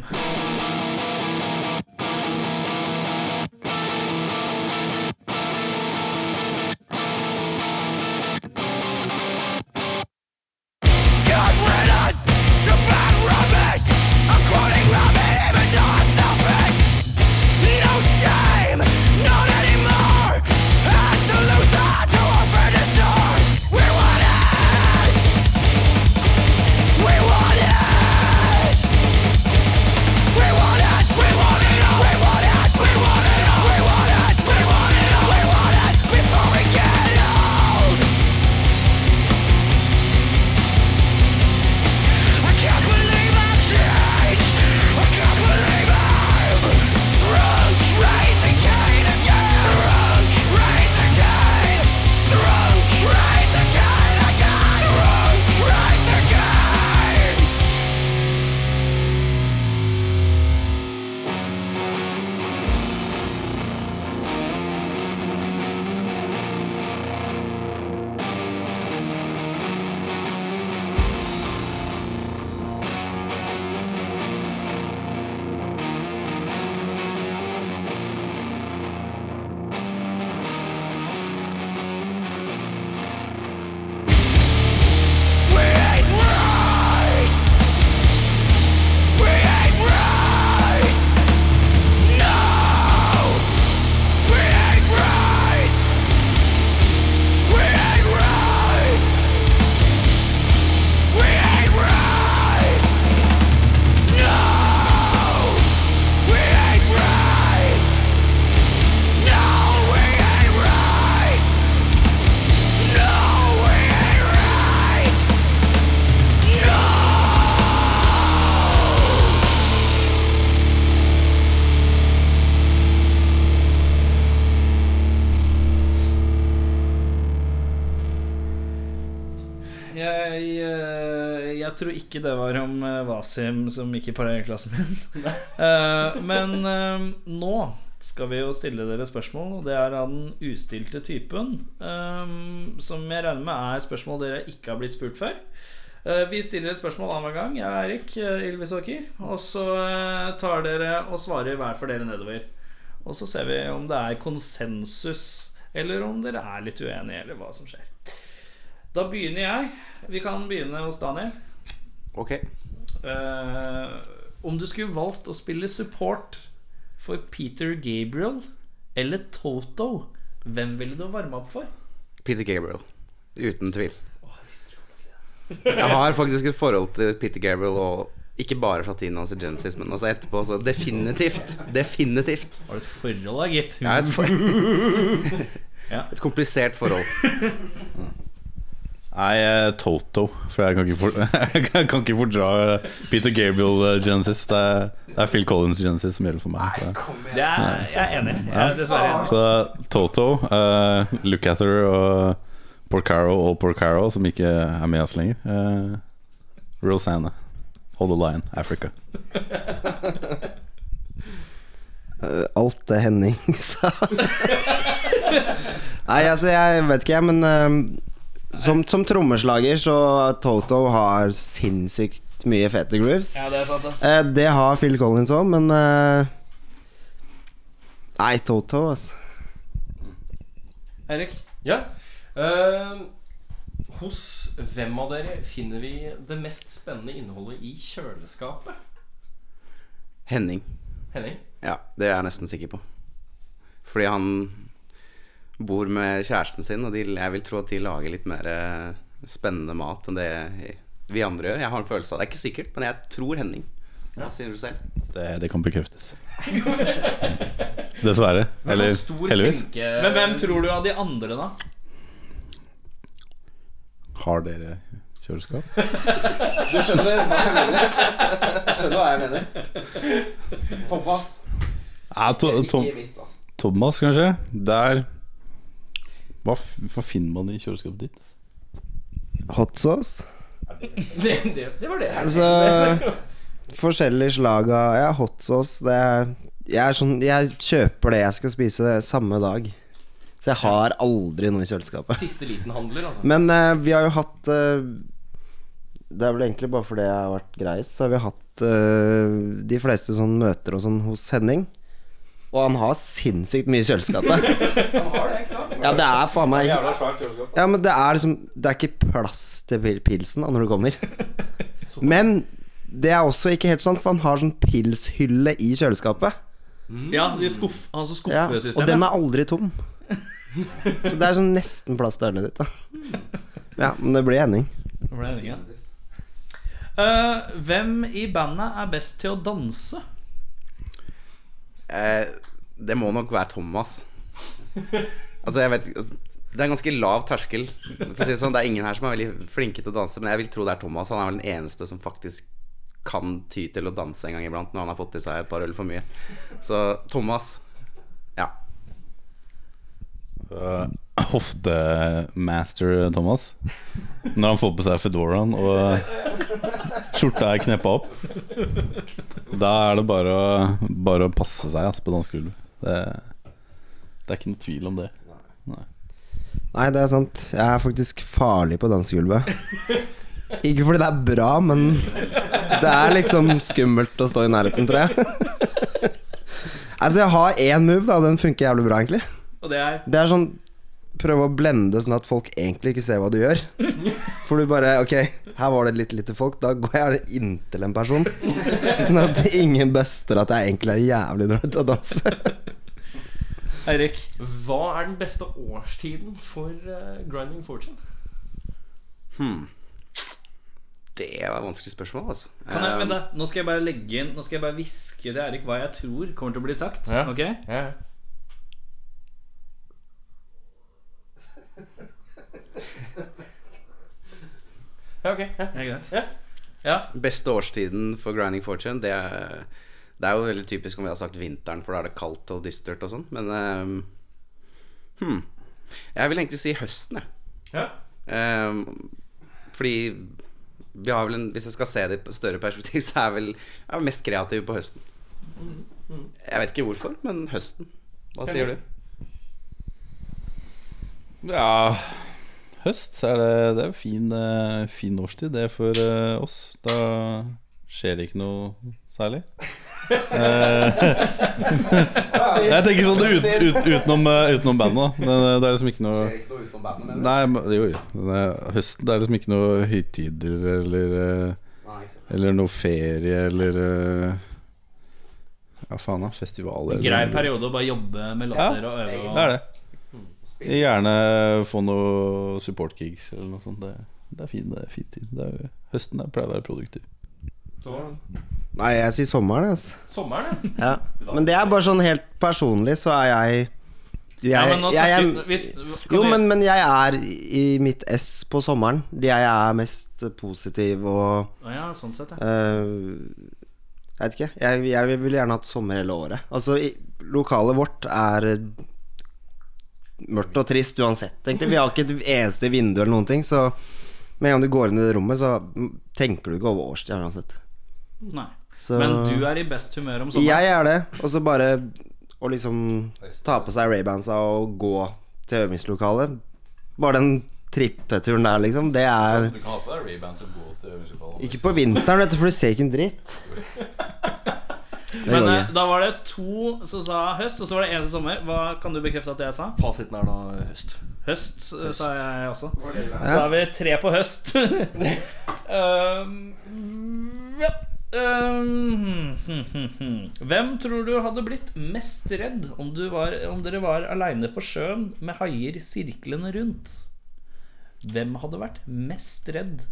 Jeg, eh, jeg tror ikke det var om eh, Wasim som gikk i parallellklassen min. (laughs) Eh, men nå skal vi jo stille dere spørsmål, og det er av den ustilte typen. som jeg regner med er spørsmål dere ikke har blitt spurt før. Vi stiller et spørsmål annenhver gang. Jeg er Erik Ylvisåker. Og så tar dere og svarer hver for dere nedover. Og så ser vi om det er konsensus, eller om dere er litt uenige, eller hva som skjer. Da begynner jeg. Vi kan begynne hos Daniel. Ok. Eh, om du skulle valgt å spille support for Peter Gabriel eller Toto, hvem ville du varme opp for? Peter Gabriel. Uten tvil. Jeg har faktisk et forhold til Peter Gabriel, og ikke bare fra tiden hans i Genesis, men også etterpå. Så definitivt. Definitivt. Har du et forhold, da, gitt? Er et, for... (laughs) Ja. et komplisert forhold. (laughs) Nei, eh, Toto. For jeg kan ikke, for, (laughs) jeg kan ikke fordra eh, Peter Gabriel eh, Genesis. Det er, det er Phil Collins Genesis som gjelder for meg. Så, Det er, jeg er enig. Jeg er dessverre enig. så Toto, uh, Look og Porcaro og Porcaro, som ikke er med oss lenger. Uh, Rosanna. Hold the line, Africa. Alt det Henning (laughs) sa. Nei, altså, jeg vet ikke, jeg, men eh, som, som trommeslager så Toto har sinnssykt mye fete grooves. Ja, det er sant. Eh, det har Phil Collins òg, men eh, Nei, Toto, altså. Erik? Ja. Uh, hos hvem av dere finner vi det mest spennende innholdet i kjøleskapet? Henning. Henning? Ja, det er jeg nesten sikker på. Fordi han bor med kjæresten sin, og de, jeg vil tro at de lager litt mer eh, spennende mat enn det vi andre gjør. Jeg har en følelse av det. er ikke sikkert, men jeg tror Henning. Hva sier du selv? Det, det kan bekreftes. Dessverre. Eller heldigvis. Men hvem tror du av de andre, da? Har dere kjøleskap? Du skjønner hva jeg mener? Skjønner hva jeg mener? Thomas. Ja, to, to, altså. Thomas, kanskje? Der hva, hva finner man i kjøleskapet ditt? Hot sauce. det, det, det var det. Altså Forskjellige slag av Ja, hot sauce. Det er, jeg, er sånn, jeg kjøper det jeg skal spise samme dag. Så jeg har aldri noe i kjøleskapet. Siste liten handler, altså. Men eh, vi har jo hatt eh, Det er vel egentlig bare fordi jeg har vært greist, så har vi hatt eh, de fleste sånn møter og sånn hos Henning. Og han har sinnssykt mye i kjøleskapet. (laughs) Ja, det er faen meg Ja, men det er liksom Det er ikke plass til pilsen da når du kommer. (laughs) Men det er også ikke helt sant, for han har sånn pilshylle i kjøleskapet. Ja, de skuff, altså Ja, skuffesystemet. og den er aldri tom. Så det er sånn nesten plass til ølene ditt, da. Ja, men det blir Henning. Det ble enig, ja. Uh, hvem i bandet er best til å danse? Eh, det må nok være Thomas. Altså, jeg vet altså, Det er en ganske lav terskel. Si det sånn, Det er ingen her som er veldig flinke til å danse, men jeg vil tro det er Thomas. Han er vel den eneste som faktisk kan ty til å danse en gang iblant når han har fått i seg et par øl for mye. Så Thomas. Uh, Hoftemaster Thomas. Når han får på seg fedoraen og skjorta er kneppa opp. Da er det bare å, bare å passe seg ass, på dansegulvet. Det, det er ikke noe tvil om det. Nei, det er sant. Jeg er faktisk farlig på dansegulvet. Ikke fordi det er bra, men det er liksom skummelt å stå i nærheten, tror jeg. (laughs) Altså, jeg har én move, da. Den funker jævlig bra, egentlig. Og det er Det er sånn Prøve å blende sånn at folk egentlig ikke ser hva du gjør. For du bare Ok, her var det litt lite folk. Da går jeg inntil en person. Sånn at ingen buster at jeg egentlig er jævlig dårlig til å danse. Eirik. Hva er den beste årstiden for uh, Grinding Fortune? Hmm. Det var et vanskelig spørsmål, altså. Kan jeg, vent da, Nå skal jeg bare legge inn Nå skal jeg bare hviske til Eirik hva jeg tror kommer til å bli sagt. Ja. Ok? Ja. Ja, ok. Ja. Er greit? Ja. Ja. Beste årstiden for grinding fortune, det er, det er jo veldig typisk om vi har sagt vinteren, for da er det kaldt og dystert og sånn. Men um, hmm. Jeg vil egentlig si høsten, jeg. Ja. Um, fordi vi har vel en, hvis jeg skal se det i et større perspektiv, (laughs) så er jeg vel jeg er mest kreativ på høsten. Jeg vet ikke hvorfor, men høsten. Hva sier du? Ja Høst er det, det er jo fin, eh, fin årstid, det for eh, oss. Da skjer det ikke noe særlig. Eh, (laughs) jeg tenker sånn ut, ut, utenom, utenom bandet, da. Det, det er liksom ikke noe ikke noe utenom bandet, mener Nei, jo, jo. Høsten det er liksom ikke noe høytider eller Eller noe ferie eller Ja, faen, da. Festivaler. Grei periode å bare jobbe med låter og øve. Det er det. Gjerne få noe support gigs eller noe sånt. Det, det er fin, det er fin tid. Det er, høsten er, pleier å være produktiv. Nei, jeg sier sommeren, altså. Sommeren, Ja. Men det er bare sånn helt personlig, så er jeg jeg, Ja, men jeg, jeg, hvis, Jo, men, men jeg er i mitt ess på sommeren. Jeg er mest positiv og Ja, sånn sett, ja. Uh, Jeg vet ikke. Jeg, jeg vil gjerne hatt sommer hele året. Altså, i, lokalet vårt er mørkt og trist uansett, egentlig. Vi har ikke et eneste vindu eller noen ting, så med en gang du går inn i det rommet, så tenker du ikke over årstida uansett. Nei. Så Men du er i best humør om sommeren? Jeg er det. Og så bare å liksom ta på seg Ray-bandsa og gå til øvingslokalet. Bare den trippeturen der, liksom. Det er Du kan ha på deg Ray-bands og gå til øvingslokalet. Ikke på vinteren, vet du, for du ser ikke en dritt. (laughs) Men eh, da var det to som sa høst, og så var det en som sommer. Hva kan du bekrefte at jeg sa? Fasiten er da høst. Høst, eh, sa jeg også. Så da er vi tre på høst. (laughs) um, ja. Um, hm, hm, hm. Hvem tror du hadde blitt mest redd om, du var, om dere var aleine på sjøen med haier sirklende rundt? Hvem hadde vært mest redd?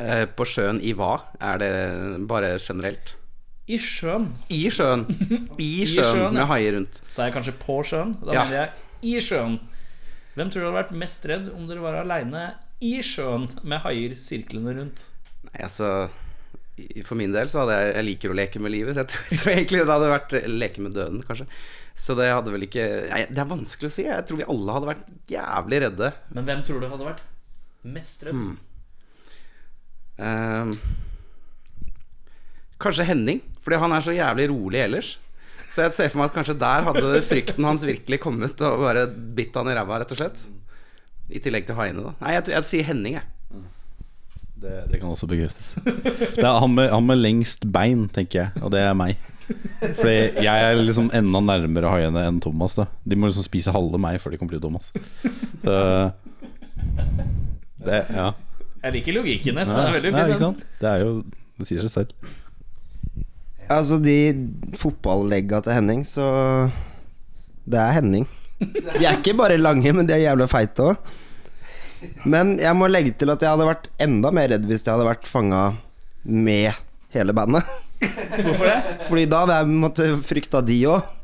Eh, på sjøen i hva? Er det bare generelt? I sjøen. I sjøen. (laughs) I sjøen med haier rundt. Sa jeg kanskje på sjøen? Da Ja. mener jeg i sjøen. Hvem tror du hadde vært mest redd om dere var aleine i sjøen med haier sirklende rundt? Nei, altså For min del så hadde jeg Jeg liker å leke med livet, så jeg (laughs) tror, jeg tror egentlig det hadde vært leke med døden, kanskje. Så det hadde vel ikke nei, Det er vanskelig å si. Jeg tror vi alle hadde vært jævlig redde. Men hvem tror du hadde vært mest redd? Hmm. Ehm, kanskje Henning, fordi han er så jævlig rolig ellers. Så jeg ser for meg at kanskje der hadde frykten hans virkelig kommet og bare bitt han i ræva, rett og slett. I tillegg til haiene, da. Nei, jeg, jeg, jeg sier Henning, jeg. Det, det kan også bekreftes. Det er han med, han med lengst bein, tenker jeg, og det er meg. Fordi jeg er liksom enda nærmere haiene enn Thomas. da De må liksom spise halve meg før de kommer til Thomas. Så det, ja. Jeg liker logikken din. Ja, Den er veldig fin. ikke den. Det er jo Det sier seg selv. Altså, de fotballegga til Henning, så Det er Henning. De er ikke bare lange, men de er jævla feite òg. Men jeg må legge til at jeg hadde vært enda mer redd hvis jeg hadde vært fanga med hele bandet. Hvorfor det? Fordi da hadde jeg måttet frykta de òg.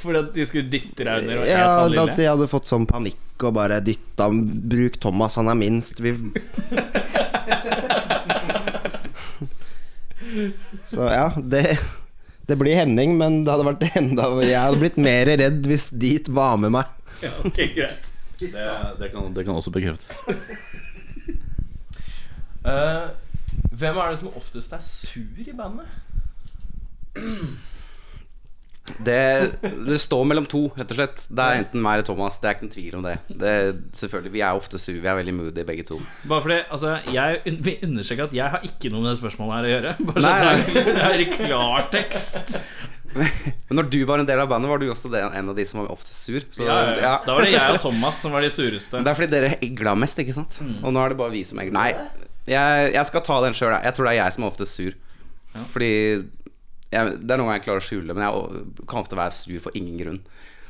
Fordi at de skulle dytte deg under Ja, at de hadde fått sånn panikk og bare dytta Bruk Thomas, han er minst. Vi (laughs) Så ja, det Det blir Henning, men det hadde vært enda Jeg hadde blitt mer redd hvis dit var med meg. Ja, ok, greit. Det, det, kan, det kan også bekreftes. Uh, hvem er det som oftest er sur i bandet? Det, det står mellom to, rett og slett. Det er enten meg eller Thomas. Det er ikke noen tvil om det. det selvfølgelig, Vi er ofte sur. Vi er veldig moody, begge to. Bare fordi, altså, jeg vil understreke at jeg har ikke noe med det spørsmålet her å gjøre. Bare så Nei, det er- (laughs) i klartekst. Men når du var en del av bandet, var du også en av de som var ofte sur. Så, ja. Da var det jeg og Thomas som var de sureste. Det er fordi dere egla mest, ikke sant? Og nå er det bare vi som egler. Nei, jeg, jeg skal ta den sjøl. Jeg tror det er jeg som er oftest sur. Fordi jeg, Det er noe jeg klarer å skjule, men jeg kan ofte være sur for ingen grunn.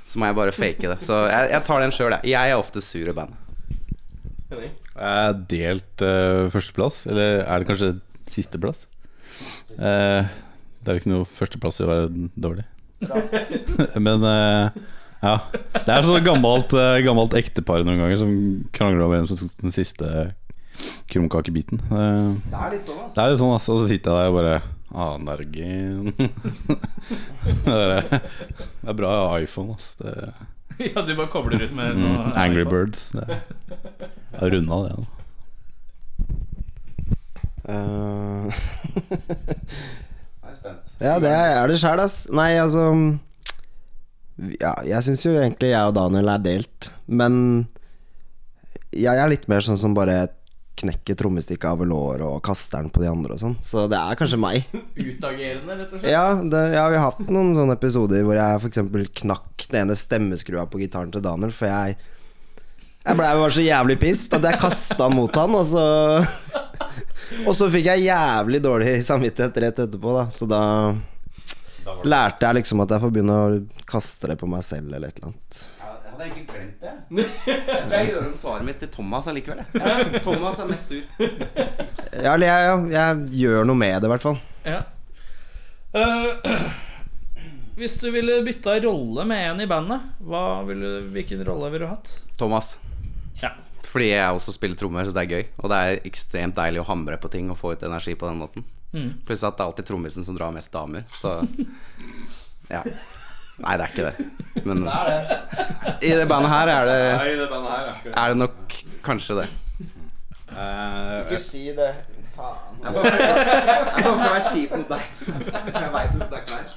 Så må jeg bare fake det. Så jeg, jeg tar den sjøl, jeg. Jeg er ofte sur i bandet. Jeg er delt uh, førsteplass, eller er det kanskje sisteplass? Uh, det er jo ikke noe førsteplass i å være dårlig. (laughs) Men uh, ja. Det er sånn gammelt, uh, gammelt ektepar noen ganger som krangler om hvem som tok den siste krumkakebiten. Uh, Det er litt sånn, altså. det er litt sånn, altså. Og så sitter jeg der og bare Nergen. (laughs) det, er, bra iPhone, altså. Det, (laughs) Ja, du bare kobler ut med mm, noe Angry iPhone. Birds. Det, jeg har runda det nå. Uh, (laughs) Jeg er spent. ja, det er det sjæl, ass. Nei, altså Ja, jeg syns jo egentlig jeg og Daniel er delt, men jeg er litt mer sånn som bare knekker trommestikket av låret og kaster den på de andre og sånn. Så det er kanskje meg. (laughs) Utagerende, rett og slett? Ja, det, ja, vi har hatt noen sånne episoder hvor jeg f.eks. knakk den ene stemmeskrua på gitaren til Daniel, for jeg Jeg blei bare så jævlig pissed at jeg kasta den mot han, og så (laughs) Og så fikk jeg jævlig dårlig samvittighet rett etterpå, da. Så da lærte jeg liksom at jeg får begynne å kaste det på meg selv, eller et eller annet. Jeg hadde egentlig glemt det. (laughs) Jeg tror jeg gjør om svaret mitt til Thomas allikevel. Ja, Thomas er mest sur. Ja, eller jeg, jeg, jeg gjør noe med det, i hvert fall. Ja. Uh, hvis du ville bytta rolle med en i bandet, hva ville, hvilken rolle ville du hatt? Thomas. Ja. Fordi jeg også spiller trommer, så det er gøy. Og det er ekstremt deilig å hamre på ting og få ut energi på den måten. Pluss at det er alltid trommisen som drar mest damer, så (laughs) Ja. Nei, det er ikke det. Men i det bandet her er det, Nei, det bandet her er er det nok kanskje det. Ikke si det. Faen. Hvorfor er jeg kjip mot deg? Jeg veit det stakk meg.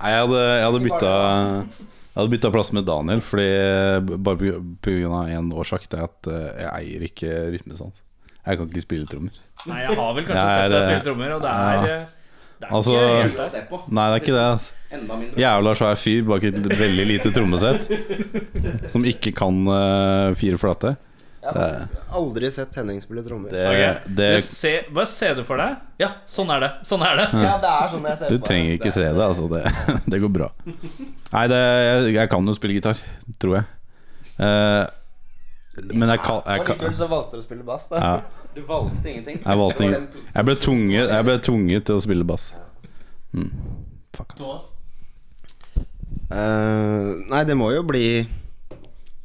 Nei, jeg hadde, jeg hadde bytta Jeg hadde bytta plass med Daniel, fordi bare på, på grunn av én årsak. Det er at eh, jeg eier ikke rytmesans. Jeg kan ikke spille trommer. Nei, jeg har vel kanskje er, sett deg eh, spille trommer, og det er, ja. Det er Altså- ikke helt å Se på. Nei, det er ikke det. Altså. Jævla svær fyr bak et veldig lite trommesett. (laughs) Som ikke kan uh, fire flate. Jeg har faktisk aldri sett Henning spille trommer. Det, okay. det, du se- Bare se det for deg. Ja, sånn er det. Sånn er det. Ja, det er sånn jeg ser du på trenger ikke se det, altså. Det, (laughs) det går bra. Nei, det, jeg, jeg kan jo spille gitar, tror jeg. Uh, men jeg kan, jeg, kan, Allikevel så valgte du å spille bass, da. ja, Du valgte ingenting. jeg valgte ingen Jeg ble tvunget, jeg ble tvunget til å spille bass. Mm. Fuck, ass. Uh, nei, det må jo bli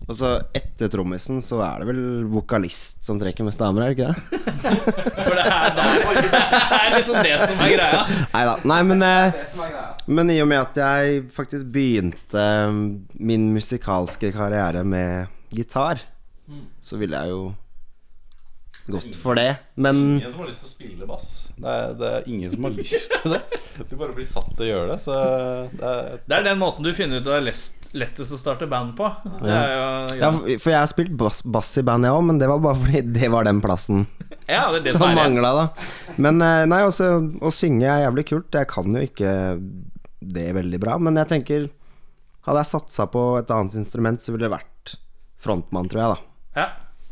Altså, etter trommisen så er det vel vokalist som trekker mest damer, er det ikke det? (laughs) For det er, det er, (laughs) det er liksom det som er greia. Neida. Nei men eh, Men i og med at jeg faktisk begynte eh, min musikalske karriere med gitar, så ville jeg jo gått for det. Men Ingen som har lyst til å spille bass. Det er, det er ingen som har lyst til det. Du bare blir satt til å gjøre det. Så det er Det er den måten du finner ut det er lest, lettest å starte band på. Det er jo, ja, for for jeg har spilt bass, bass i band, jeg òg, men det var bare fordi det var den plassen ja, det det som mangla, da. Men eh, nei, også, å synge er jævlig kult. Jeg kan jo ikke det veldig bra, men jeg tenker Hadde jeg satsa på et annet instrument, så ville det vært frontmann, tror jeg, da. Ja.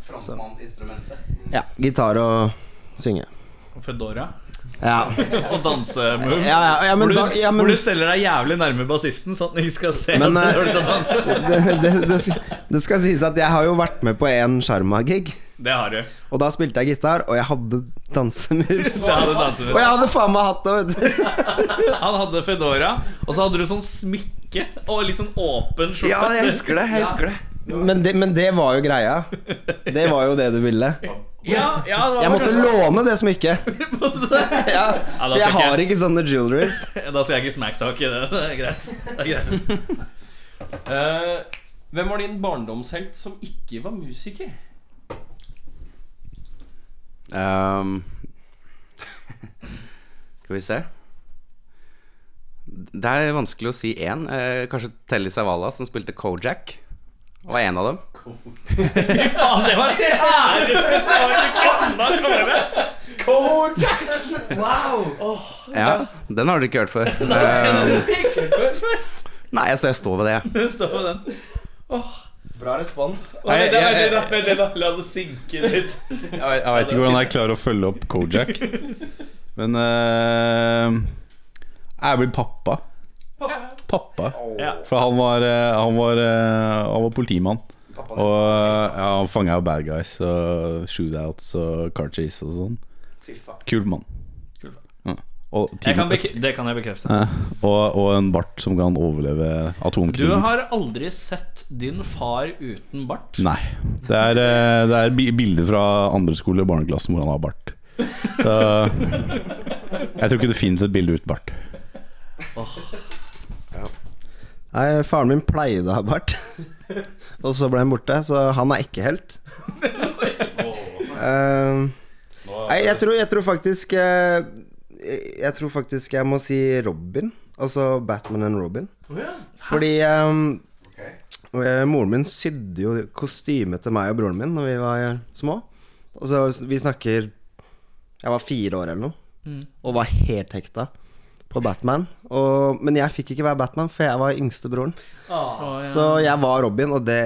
Frontmannsinstrumentet. Ja, gitar og synge. Og Fedora. Ja. (laughs) Og dansemoves. Ja, ja, ja, men hvor, du, da- ja, men- hvor du selger deg jævlig nærme bassisten, sånn at ikke skal se Men, at du eh, er å danse. (laughs) Det, det, det, det skal sies at jeg har jo vært med på en Sjarma-gig, Det har du. og da spilte jeg gitar, og jeg hadde dansemoves. (laughs) Danse Og jeg hadde faen meg hatt det. Han hadde Fedora, og så hadde du sånn smykke og litt sånn åpen skjorte. Ja, jeg husker det. Jeg husker det. Men det, men det var jo greia. Det var jo det du ville. Ja, ja, det var Jeg måtte kanskje- låne det smykket. (laughs) Ja, for jeg har ikke sånne jewelries. (laughs) Da skal jeg ikke smacktalk i det. Det er greit. Det er greit. Uh, (laughs) hvem var din barndomshelt som ikke var musiker? Um, skal vi se Det er vanskelig å si én. Uh, kanskje Telly Savala, som spilte Kojak. Var en av dem. Fy faen, det var særeste svaret du kunne komme med! Ja, Den har du ikke hørt før. Ehm, nei, så jeg står ved det. Du står ved den. Bra respons. Å, Vent da. La det synke litt. Jeg, vet- jeg vet ikke hvordan jeg klarer å følge opp Kojak. Men uh, jeg blir pappa. Pappa. Ja. For han var, eh, han var, eh, han var politimann. Og eh, ja, han fanga bad guys og shootouts og car chase og sånn. Kul mann. Ja. Og, Jeg kan det kan jeg bekrefte. Ja. og, og en bart som kan overleve Du har aldri sett din far uten bart? Nei. Det er, det er bilder fra andre skole i barneklassen hvor han har bart. Så, jeg tror ikke det finnes et bilde uten bart. Nei, faren min pleide å ha bart. (laughs) Og så ble han borte, så han er ikke helt. Uh, nei, jeg tror, jeg tror faktisk uh, Jeg tror faktisk jeg må si Robin. Altså Batman and Robin. Fordi um, eh, moren min sydde jo kostyme til meg og broren min Når vi var små. Altså, vi snakker Jeg var fire år eller noe, og var helt hekta på Batman. Og, men jeg fikk ikke være Batman, for jeg var yngstebroren. Så jeg var Robin, og det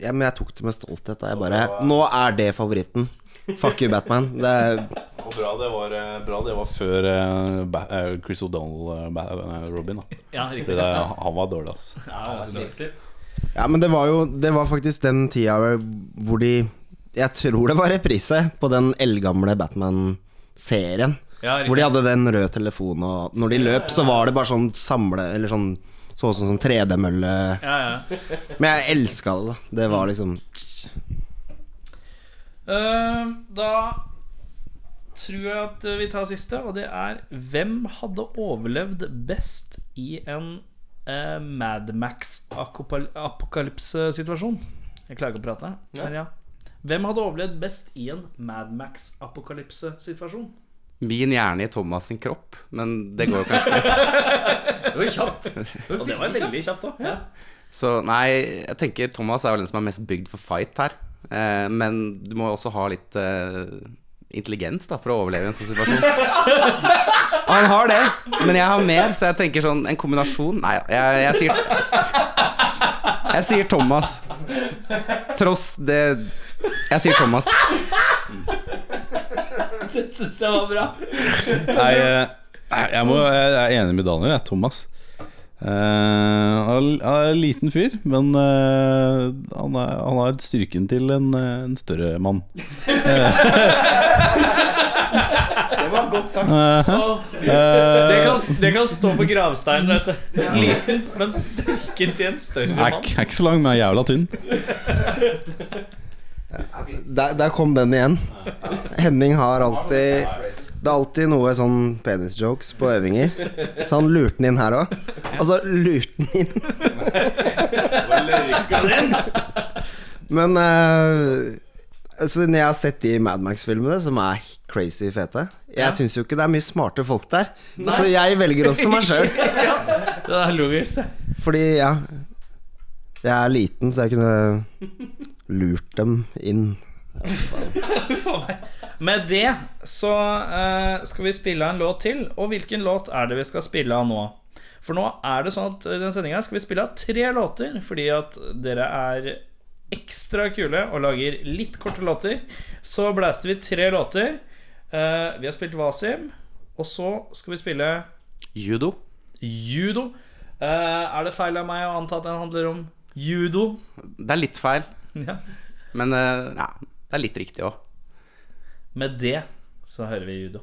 ja, Men jeg tok det med stolthet. Da. Jeg bare Nå er det favoritten. Fuck you, Batman. Det er, Og bra det var, eh, bra det var før uh, ba Chris O'Donnell eh, ba eh, Robin. Uh, Ja, riktig. der, han var dårlig, altså. Ja, ja, ja, men det var jo Det var faktisk den tida hvor de Jeg tror det var reprise på den eldgamle Batman-serien. Ja. Hvor de hadde den røde telefonen, og når de løp, så var det bare sånn samle Eller sånn Så ut som sånn 3D-mølle. Ja, ja. Men jeg elska det, da. Det var liksom uh, da tror jeg at vi tar siste, og det er Hvem hadde overlevd best i en uh, Madmax-apokalypse-situasjon? Jeg klarer ikke å prate. Men ja. Hvem hadde overlevd best i en Madmax-apokalypse-situasjon? Min hjerne i Thomas sin kropp, men det går jo kanskje ikke. (laughs) Det var kjapt. Og det var veldig kjapt òg. Ja. Så nei, jeg tenker Thomas er vel den som er mest bygd for fight her. Eh, men du må også ha litt eh, intelligens da for å overleve i en sånn situasjon. Og (laughs) han har det, men jeg har mer, så jeg tenker sånn en kombinasjon Nei, jeg, jeg sier Jeg sier Thomas. Tross det Jeg sier Thomas. (laughs) (laughs) Det syns jeg var bra. Nei, eh, jeg, må, jeg er enig med Daniel, jeg. Thomas. Eh, han er- han er en liten fyr, men uh, han, er, han har styrken til en, en større mann. (laughs) Det var godt sagt. Det kan, det kan stå på gravsteinen, vet du. Liten, men styrken til en større er, mann. jeg er ikke så lang, men jeg er jævla tynn. (laughs) Der, der kom den igjen. Henning har alltid Det er alltid noe sånn penisjokes på øvinger. Så han lurte den inn her òg. Altså, lurte den inn. Men uh, altså, når jeg har sett de Madmax-filmene, som er crazy fete Jeg syns jo ikke det er mye smarte folk der. Så jeg velger også meg sjøl. (laughs) Fordi, ja Jeg er liten, så jeg kunne lurt dem inn. Med det så uh, skal vi spille en låt til. Og hvilken låt er det vi skal spille av nå? For nå er det sånn at i den sendinga skal vi spille av tre låter fordi at dere er ekstra kule og lager litt korte låter. Så blæste vi tre låter. Uh, vi har spilt Wasim, og så skal vi spille Judo. judo. Uh, er det feil av meg å anta at den handler om judo? Det er litt feil, (laughs) Ja. men eh, ja, det er litt riktig òg. Med det så hører vi judo.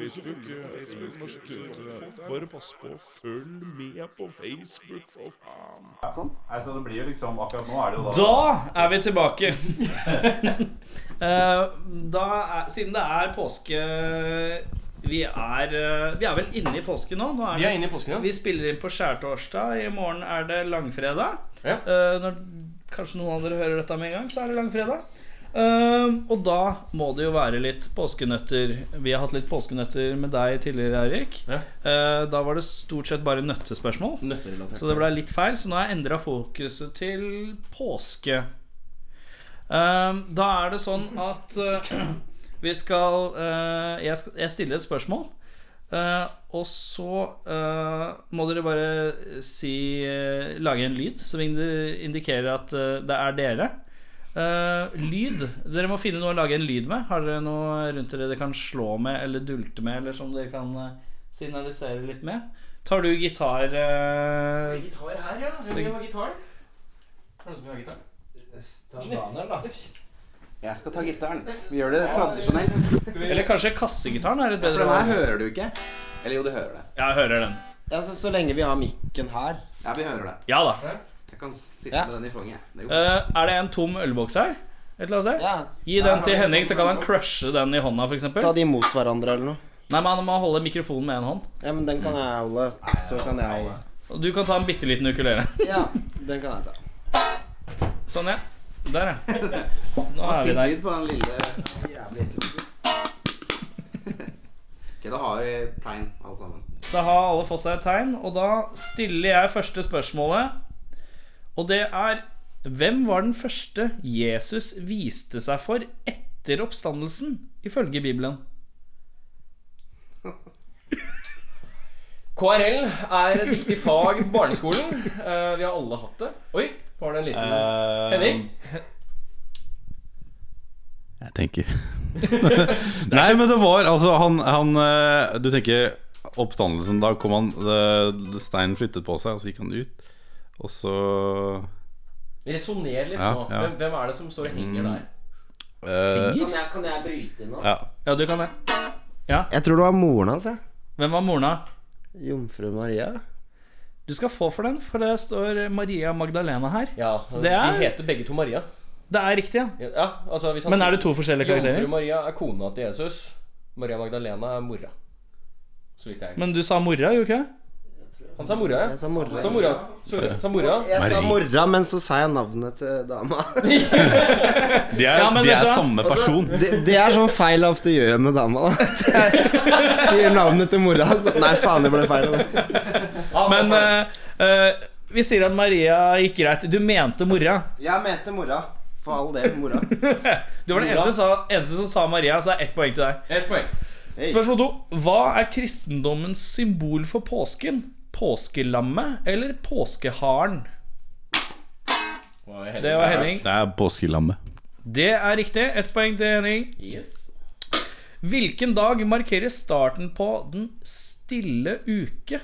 Facebook. eh, Facebook norsk sjekke eh, Bare pass på, følg med på Facebook, for faen. Altså, det blir jo liksom Akkurat nå er det jo Da er vi tilbake. (laughs) Eh, da er, siden det er påske Vi er, eh, vi er vel inne i påske nå. nå Vi er det, inne i påsken, ja. vi spiller inn på skjærtorsdag. I morgen er det langfredag. Ja. Eh, når kanskje noen av dere hører dette med en gang, så er det langfredag. Ehm, og da må det jo være litt påskenøtter. Vi har hatt litt påskenøtter med deg tidligere, Eirik. Ja. Uh, da var det stort sett bare nøttespørsmål. Så det ble litt feil, så nå har jeg endra fokuset til påske. Ehm, da er det sånn at uh, vi skal uh, jeg, skal jeg stiller et spørsmål. og så må dere bare si Lage en lyd som indikerer at det er dere. Eh, lyd. Dere må finne noe å lage en lyd med. Har dere noe rundt dere dere kan slå med eller dulte med, eller som dere kan eh, signalisere litt med? Tar du gitar? eh, Gitar her, ja. Hvem vil ha gitar? Er det noen som vil ha gitar? Jeg skal ta gitaren. Vi gjør det tradisjonelt. Eller kanskje kassegitaren er et For den her hører du ikke. Eller jo, du hører det. Ja, jeg hører den. Ja, så, så lenge vi har mikken her. Ja, vi hører det. Ja da. Kan sitte Ja. med den i fanget. Det går Eh, er det en tom ølboks her? Et eller annet sted? Ja, Gi den til Henning, så kan han crushe den i hånda, f.eks. Ta de mot hverandre eller noe. Nei, men han må holde mikrofonen med en hånd. Ja, men den kan jeg holde. Så kan jeg Og du kan ta en bitte liten ukulele. (laughs) Ja, den kan jeg ta. Sånn, ja. Der, ja. (laughs) Nå er vi Sint der. lyd på den lille (laughs) Jævlig sinnssykt. Ok, da har vi tegn, alle sammen. Da har alle fått seg et tegn, og da stiller jeg første spørsmålet. Og det er Hvem var den første Jesus viste seg for etter oppstandelsen, ifølge Bibelen? KRL er et viktig fag på barneskolen. Uh, vi har alle hatt det. Oi, var det en liten Henning? Jeg tenker (laughs) Nei, men det var altså han, han eh, Du tenker oppstandelsen. Da kom han Steinen flyttet på seg, og så gikk han ut. Og så Resonner litt Ja, nå. ja. Hvem, hvem er det som står og henger der? eh, Kan jeg, kan jeg bryte inn nå? Ja. Ja, du kan det. Jeg tror det var moren hans, jeg. Hvem var mora? Jomfru Maria. Du skal få for den, for det står Maria Magdalena her. Ja, Så det er- De heter begge to Maria. Det er riktig, ja. Ja, altså hvis han Men er det to forskjellige karakterer? Jomfru? Maria er kona til Jesus. Maria Magdalena er mora. Så vidt jeg Men du sa mora, gjorde du ikke? Han sa mora, ja. Jeg sa mora. Sa mora. Sorry, sa mora. Jeg sa mora, men så sa jeg navnet til dama. De (laughs) er, Ja, men de er samme person. Det, det er sånn feil jeg ofte gjør med dama. da. (laughs) Jeg sier navnet til mora, så Nei, faen, det ble feil. Da. Men uh, uh, vi sier at Maria gikk greit. Du mente mora. Jeg mente mora. For all del, mora. (laughs) Du var den eneste, som sa, eneste som sa Maria, så er ett poeng til deg. Et poeng. Spørsmål to. Hva er kristendommens symbol for påsken? Påskelammet eller påskeharen? Det var Henning. Det er påskelammet. Det er riktig. Ett poeng til Henning. Yes. Hvilken dag markerer starten på den stille uke?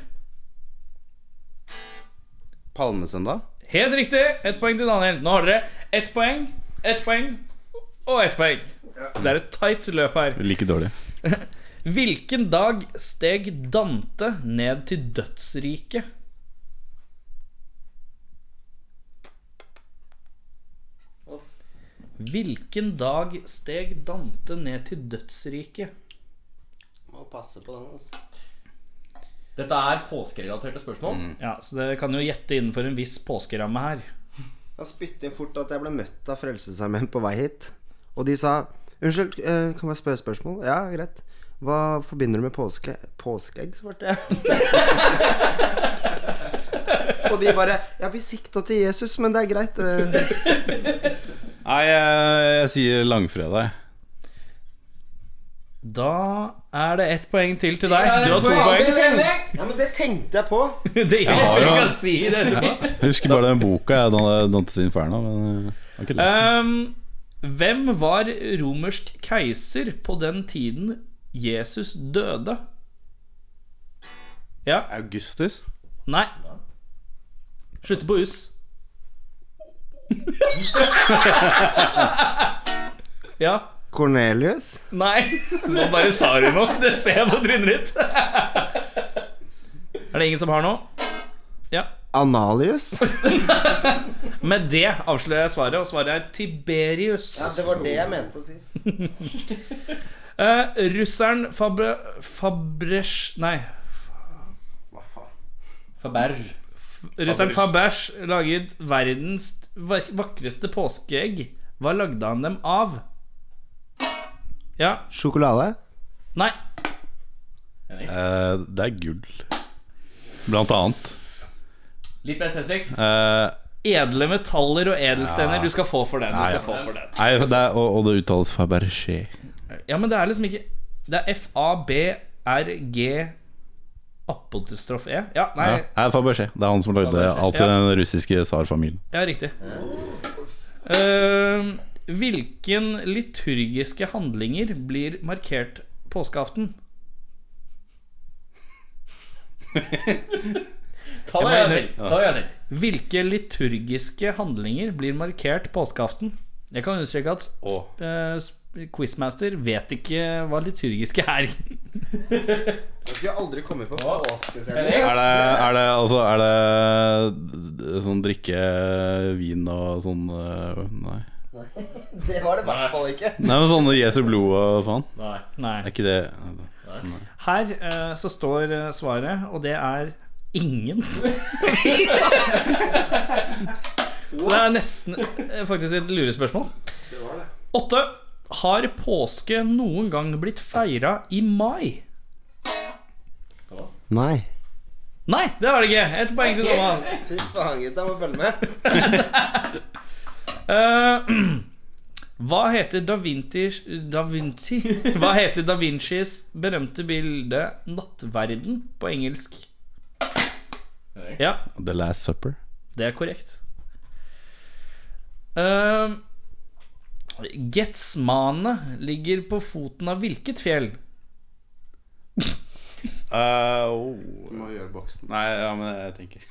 Palmesøndag? Helt riktig. Ett poeng til Daniel. Nå har dere ett poeng, ett poeng og ett poeng. Det er et tight løp her. Like dårlig. (laughs) Hvilken dag steg Dante ned til dødsriket? Hvilken dag steg Dante ned til dødsriket? Må passe på den, altså. Dette er påskerelaterte spørsmål. Ja, så Dere kan jo gjette innenfor en viss påskeramme her. Jeg spytte inn fort at jeg ble møtt av Frelsesarmeen på vei hit. Og de sa Unnskyld, eh, kan jeg spørre spørsmål? Ja, greit. Hva forbinder du med påske? Påskeegg, svarte jeg. (laughs) Og de bare Ja, vi sikta til Jesus, men det er greit. eh. Nei, jeg, jeg sier langfredag. Da er det ett poeng til til deg. Du har to poeng. Ja, men det tenkte jeg på. (laughs) Det har jeg jo- kan si det etterpå. Jeg husker bare den boka, jeg, Dan- Dantes Inferno. Men eh, jeg har ikke lest den. Um, hvem var romersk keiser på den tiden Jesus døde? Ja. Augustus? Nei. Slutter på us. (laughs) ja. Cornelius? Nei. Nå bare sa du noe. Det ser jeg på trynet ditt. Er det ingen som har noe? Ja. Analius? Med det avslører jeg svaret, og svaret er Tiberius. Ja, det var det jeg mente å si. (laughs) Eh, russeren Fabre... Fabresh... Nei. Faberge. Russeren Faberge laget verdens vakreste påskeegg Hva lagde han dem av? Ja. Sjokolade? Nei. Uh, det er gull. Blant annet. Litt mer spesifikt. Uh, Edle metaller og edelstener. Du skal få for den. Du Nei, skal ja. få for den. nei, det er, og, og det uttales Fabergé. Ja, men det er liksom ikke Det er F-A-B-R-G apostrof E. Ja, nei, Ja, Fabergé. Det er han som lagde Fabergé, alt i ja. den russiske tsarfamilien. ja riktig. Uh, hvilken liturgiske handlinger blir markert påskeaften? (laughs) Ta det en til. Ta det en til. Hvilke liturgiske handlinger blir markert påskeaften? Jeg kan understreke at sp sp Quizmaster vet ikke hva liturgiske er. Jeg skulle aldri kommet på påskesending. Er det, er det altså Er det sånn drikke vin og sånn eh, Nei. (laughs) Det var det i hvert fall ikke. Nei, men sånne Jesu blod og faen. Nei. Er ikke det Her uh, så står eh, svaret, og det er ingen. (laughs) så det er nesten eh, faktisk et lurespørsmål. Åtte. Har påske noen gang blitt feira i mai? Nei. Nei, det var det ikke. Ett poeng til Thomas. Fy faen, gutta. Må følge med. (laughs) Eh, hva heter Da Vinci, da Vinci (laughs) Hva heter Da Vincis berømte bilde 'Nattverden' på engelsk? Ja, The Last Supper? det er korrekt. Uh, Getsmane ligger på foten av hvilket fjell? Uh, oh. Må gjøre boksen Nei, ja, men jeg tenker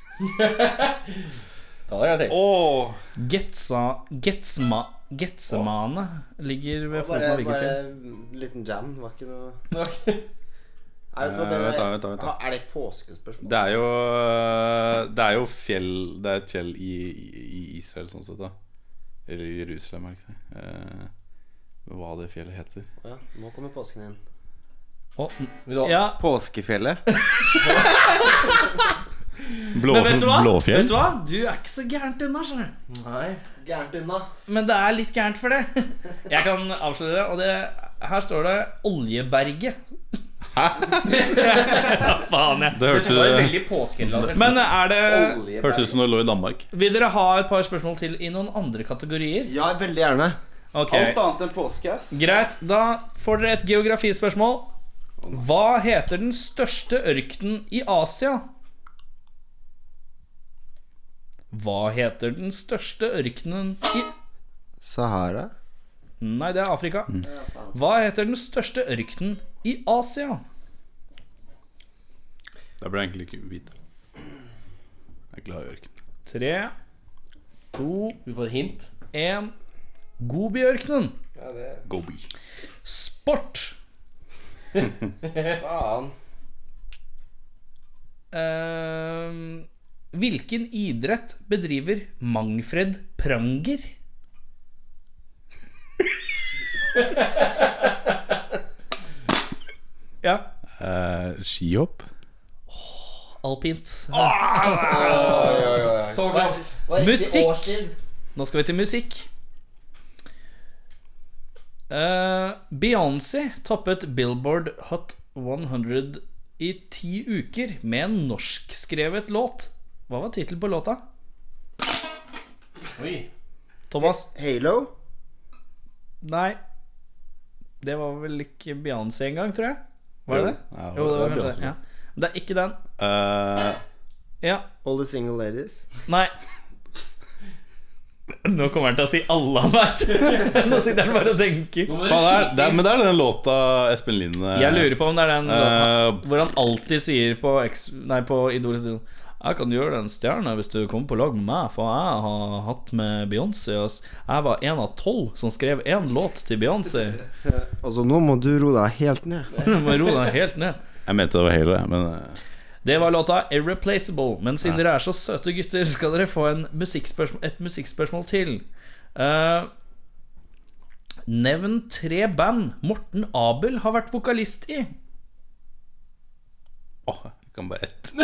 (laughs) Ta det en til. Oh. Getsa, Getsma, Getsemane ligger ved foten Bare, av hvilket bare fjell? en liten jam. Det var ikke noe (laughs) Nei, vet du hva, Eh, det er. Ah, Er det et påskespørsmål? Det er jo Det er jo fjell Det er et fjell i, i Israel, sånn sett, da. Eller Jerusalem, er det ikke det? Eh, hva det fjellet heter. Ja, nå kommer påsken inn. Å, Vil du ha- ja, Påskefjellet. (laughs) Blå, men vet du hva? Blåfjell? Vet du hva? Du er ikke så gærent unna, skjønner du. Nei. Gærent unna. Men det er litt gærent for det. (laughs) Jeg kan avsløre det, og det her står det Oljeberget. Hæ? Faen, jeg. Det hørtes veldig påskerelatert. Men er det hørtes ut som det lå i Danmark. Vil dere ha et par spørsmål til i noen andre kategorier? Ja, veldig gjerne. Okay. Alt annet enn påske, ass. Greit. Da får dere et geografispørsmål. Hva heter den største ørkenen i Asia? Hva heter den største ørkenen i Sahara. Nei, det er Afrika. Hva heter den største ørkenen i Asia? Det burde jeg egentlig ikke vite. Jeg er glad i ørken. Tre, to, Vi får et hint. én Gobiørkenen. Gobi. Sport. (laughs) Faen. Uh, hvilken idrett bedriver Mangfred Pranger? (laughs) ja, Eh, skihopp? alpint. Så glass. Musikk. Nå skal vi til musikk. Eh, Beyoncé toppet Billboard Hot 100 i ti uker med en norskskrevet låt. Hva var tittelen på låta? Oi. Thomas? Halo. Nei. Det var vel ikke Beyoncé engang, tror jeg. Var det det? Ja, Jo, det var kanskje det. Ja. Men det er ikke den. Eh, Ja. All the single ladies. Nei. (laughs) Nå kommer han til å si alle han (laughs) veit. Nå sitter han bare og tenker. faen, det er, det er, men det er den låta Espen Lind Jeg lurer på om det er den låta eh, hvor han alltid sier på, X, nei, på Idol Jeg kan gjøre deg en stjerne hvis du kommer på lag med meg, for jeg har hatt med Beyoncé. Jeg var en av tolv som skrev én låt til Beyoncé. (laughs) Altså, nå må du roe deg helt ned. (laughs) Du må roe deg helt ned. Jeg mente det var hele, men eh, Det var låta 'Irreplaceable'. Men siden dere er så søte gutter, skal dere få en musikkspørsmål, et musikkspørsmål til. Uh, nevn tre band Morten Abel har vært vokalist i. åh, jeg kan bare ett. (laughs)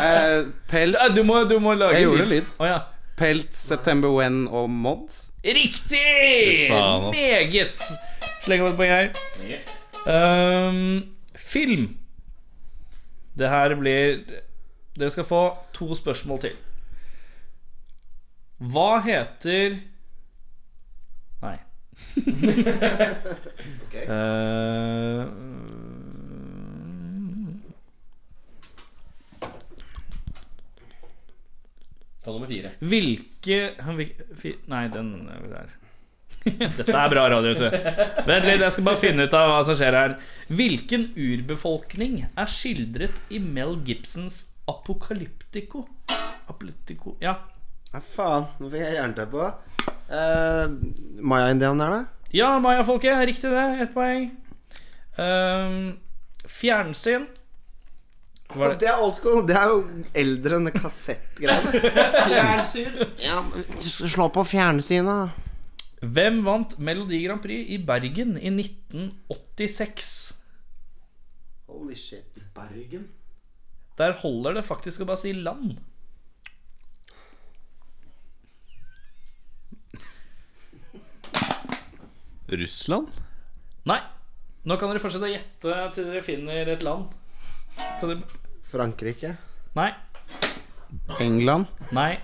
Eh, pelt. Du må, du må lage Jeg gjorde lyd. Oh, ja. Pelt, September When og Mods. Riktig! faen, ass. Meget. Slenger på et poeng her. Um, film. Det her blir Dere skal få to spørsmål til. Hva heter Nei. (laughs) Eh, Ta nummer fire. Hvilke hvil- Nei, den er der. (laughs) Dette er bra radio, vet du. Vent litt, jeg skal bare finne ut av hva som skjer her. Hvilken urbefolkning er skildret i Mel Gibsons Apokalyptico? Apokalyptico Ja. Nei, faen. Nå fikk jeg jernteppe. Uh, Maya-indianerne? Ja, Maya-folket. Riktig det. Ett poeng. Uh, fjernsyn. Det- Det er old school. Det er jo eldre enn kassettgreiene. Fjernsyn? Ja, slå på fjernsynet. Hvem vant Melodi Grand Prix i Bergen i 1986? Holy shit. Bergen? Der holder det faktisk å bare si land. Russland? Nei. Nå kan dere fortsette å gjette til dere finner et land. Kan dere... Frankrike? Nei. England. Nei.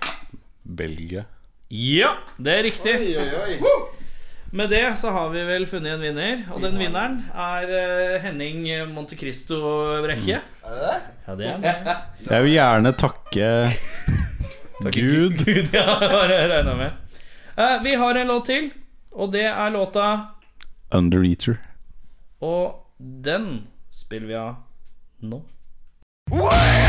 Belgia? Ja, det er riktig. Oi, oi, oi. Med det så har vi vel funnet en vinner, og den vinneren er eh, Henning Montecristo Brekke. Er det det? Ja, det er det. Jeg vil gjerne (laughs) takke Gud. Gud, ja, det var det jeg regna med. Eh, vi har en låt til, og det er låta Undereater. Og den spiller vi av nå. Wait!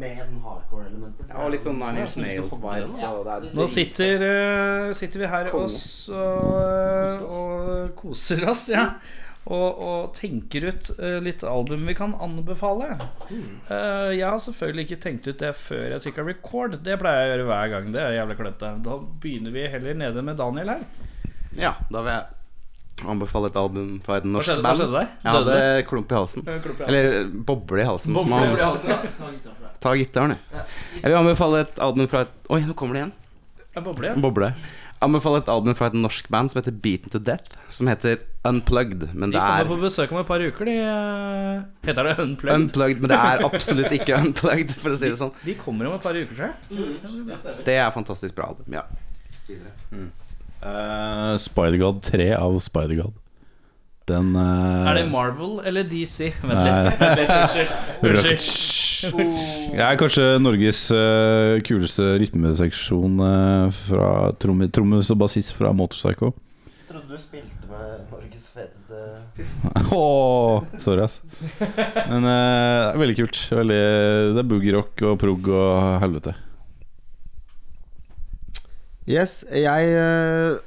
Med sånn hardcore-elementer. Ja, og litt sånn Nine Inch Nails-vibes. og er Nå sitter, uh, sitter vi her og, s- og, og koser oss, ja. og, og tenker ut uh, litt album vi kan anbefale. Uh, jeg har selvfølgelig ikke tenkt ut det før jeg trykka record. Det pleier jeg å gjøre hver gang. Det er jævlig klønete. Da begynner vi heller nede med Daniel her. Ja, da vil jeg anbefale et album fra et norsk band. hva skjedde der? Jeg Døde hadde klump i halsen. Klump i halsen. Eller boble i halsen. som Boble man- i halsen, Ta gitaren, du. Jeg vil anbefale et album fra et Oi, nå kommer det igjen. Ja, boble, ja. Boble. Anbefale et album fra et norsk band som heter Beaten to Death. Som heter Unplugged. Men De det kommer er på besøk om et par uker. De eh, Heter det Unplugged? Unplugged, men det er absolutt ikke unplugged, for å si det sånn. De kommer om et par uker, tror jeg. Det er fantastisk bra album. Ja. Uh, Spider-God 3 av Spider-God. Den uh... Er det Marvel eller DC? Vent litt. Unnskyld. (laughs) Unnskyld. Jeg er kanskje Norges uh, kuleste rytmeseksjon uh, fra tromme, trommis og bassist fra Motorpsycho. Trodde du spilte med Norges feteste oh, (laughs) sorry, ass. Men eh, det er veldig kult. Veldig, det er boogie-rock og prog og helvete. Yes, jeg uh,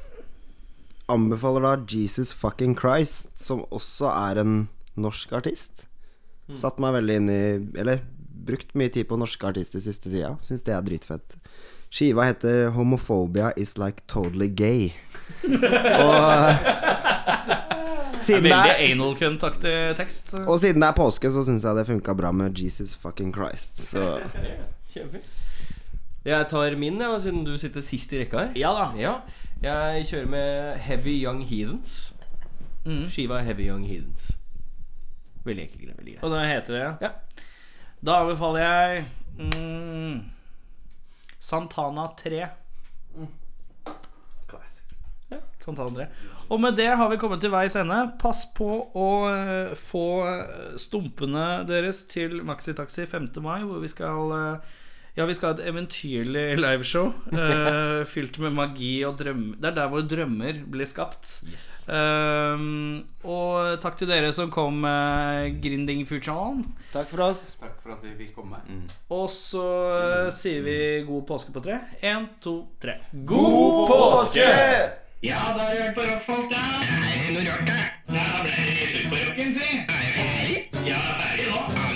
anbefaler da Jesus Fucking Christ, som også er en norsk artist. Satt meg veldig inn i Eller brukt mye tid på norske artister siste tida. Syns det er dritfett. Skiva heter 'Homophobia Is Like Totally Gay'. (laughs) Og siden det er, anal cunt-aktig tekst. og siden det er påske, så syns jeg det funka bra med Jesus Fucking Christ. Så (laughs) Kjempefint. Jeg tar min, ja, siden du sitter sist i rekka her. Ja da. Ja, jeg kjører med Heavy Young Heathens. Mm. Skiva Heavy Young Heathens. Veldig enkel greie. Veldig greit. Og den heter det? Ja. Da anbefaler jeg mm, Santana 3. Ja, Santana 3. Og med det har vi kommet til veis ende. Pass på å eh, få eh, stumpene deres til Maxitaxi 5. mai, hvor vi skal eh, ja, vi skal ha et eventyrlig liveshow uh, (laughs) eh, fylt med magi og drømmer. Det er der våre drømmer blir skapt. Yes. Uh, og takk til dere som kom, uh, Grinding Fuchan. Takk for oss. Takk for at vi fikk komme. Mm. Og så eh, sier vi god påske på tre. Én, to, tre. God, påske! Ja, da har du hørt på rockfolk, da. Er det noe rart, da? Ja, ble det litt utpå rocken, si. Ja, det er Ja, ferdig nå. Ah.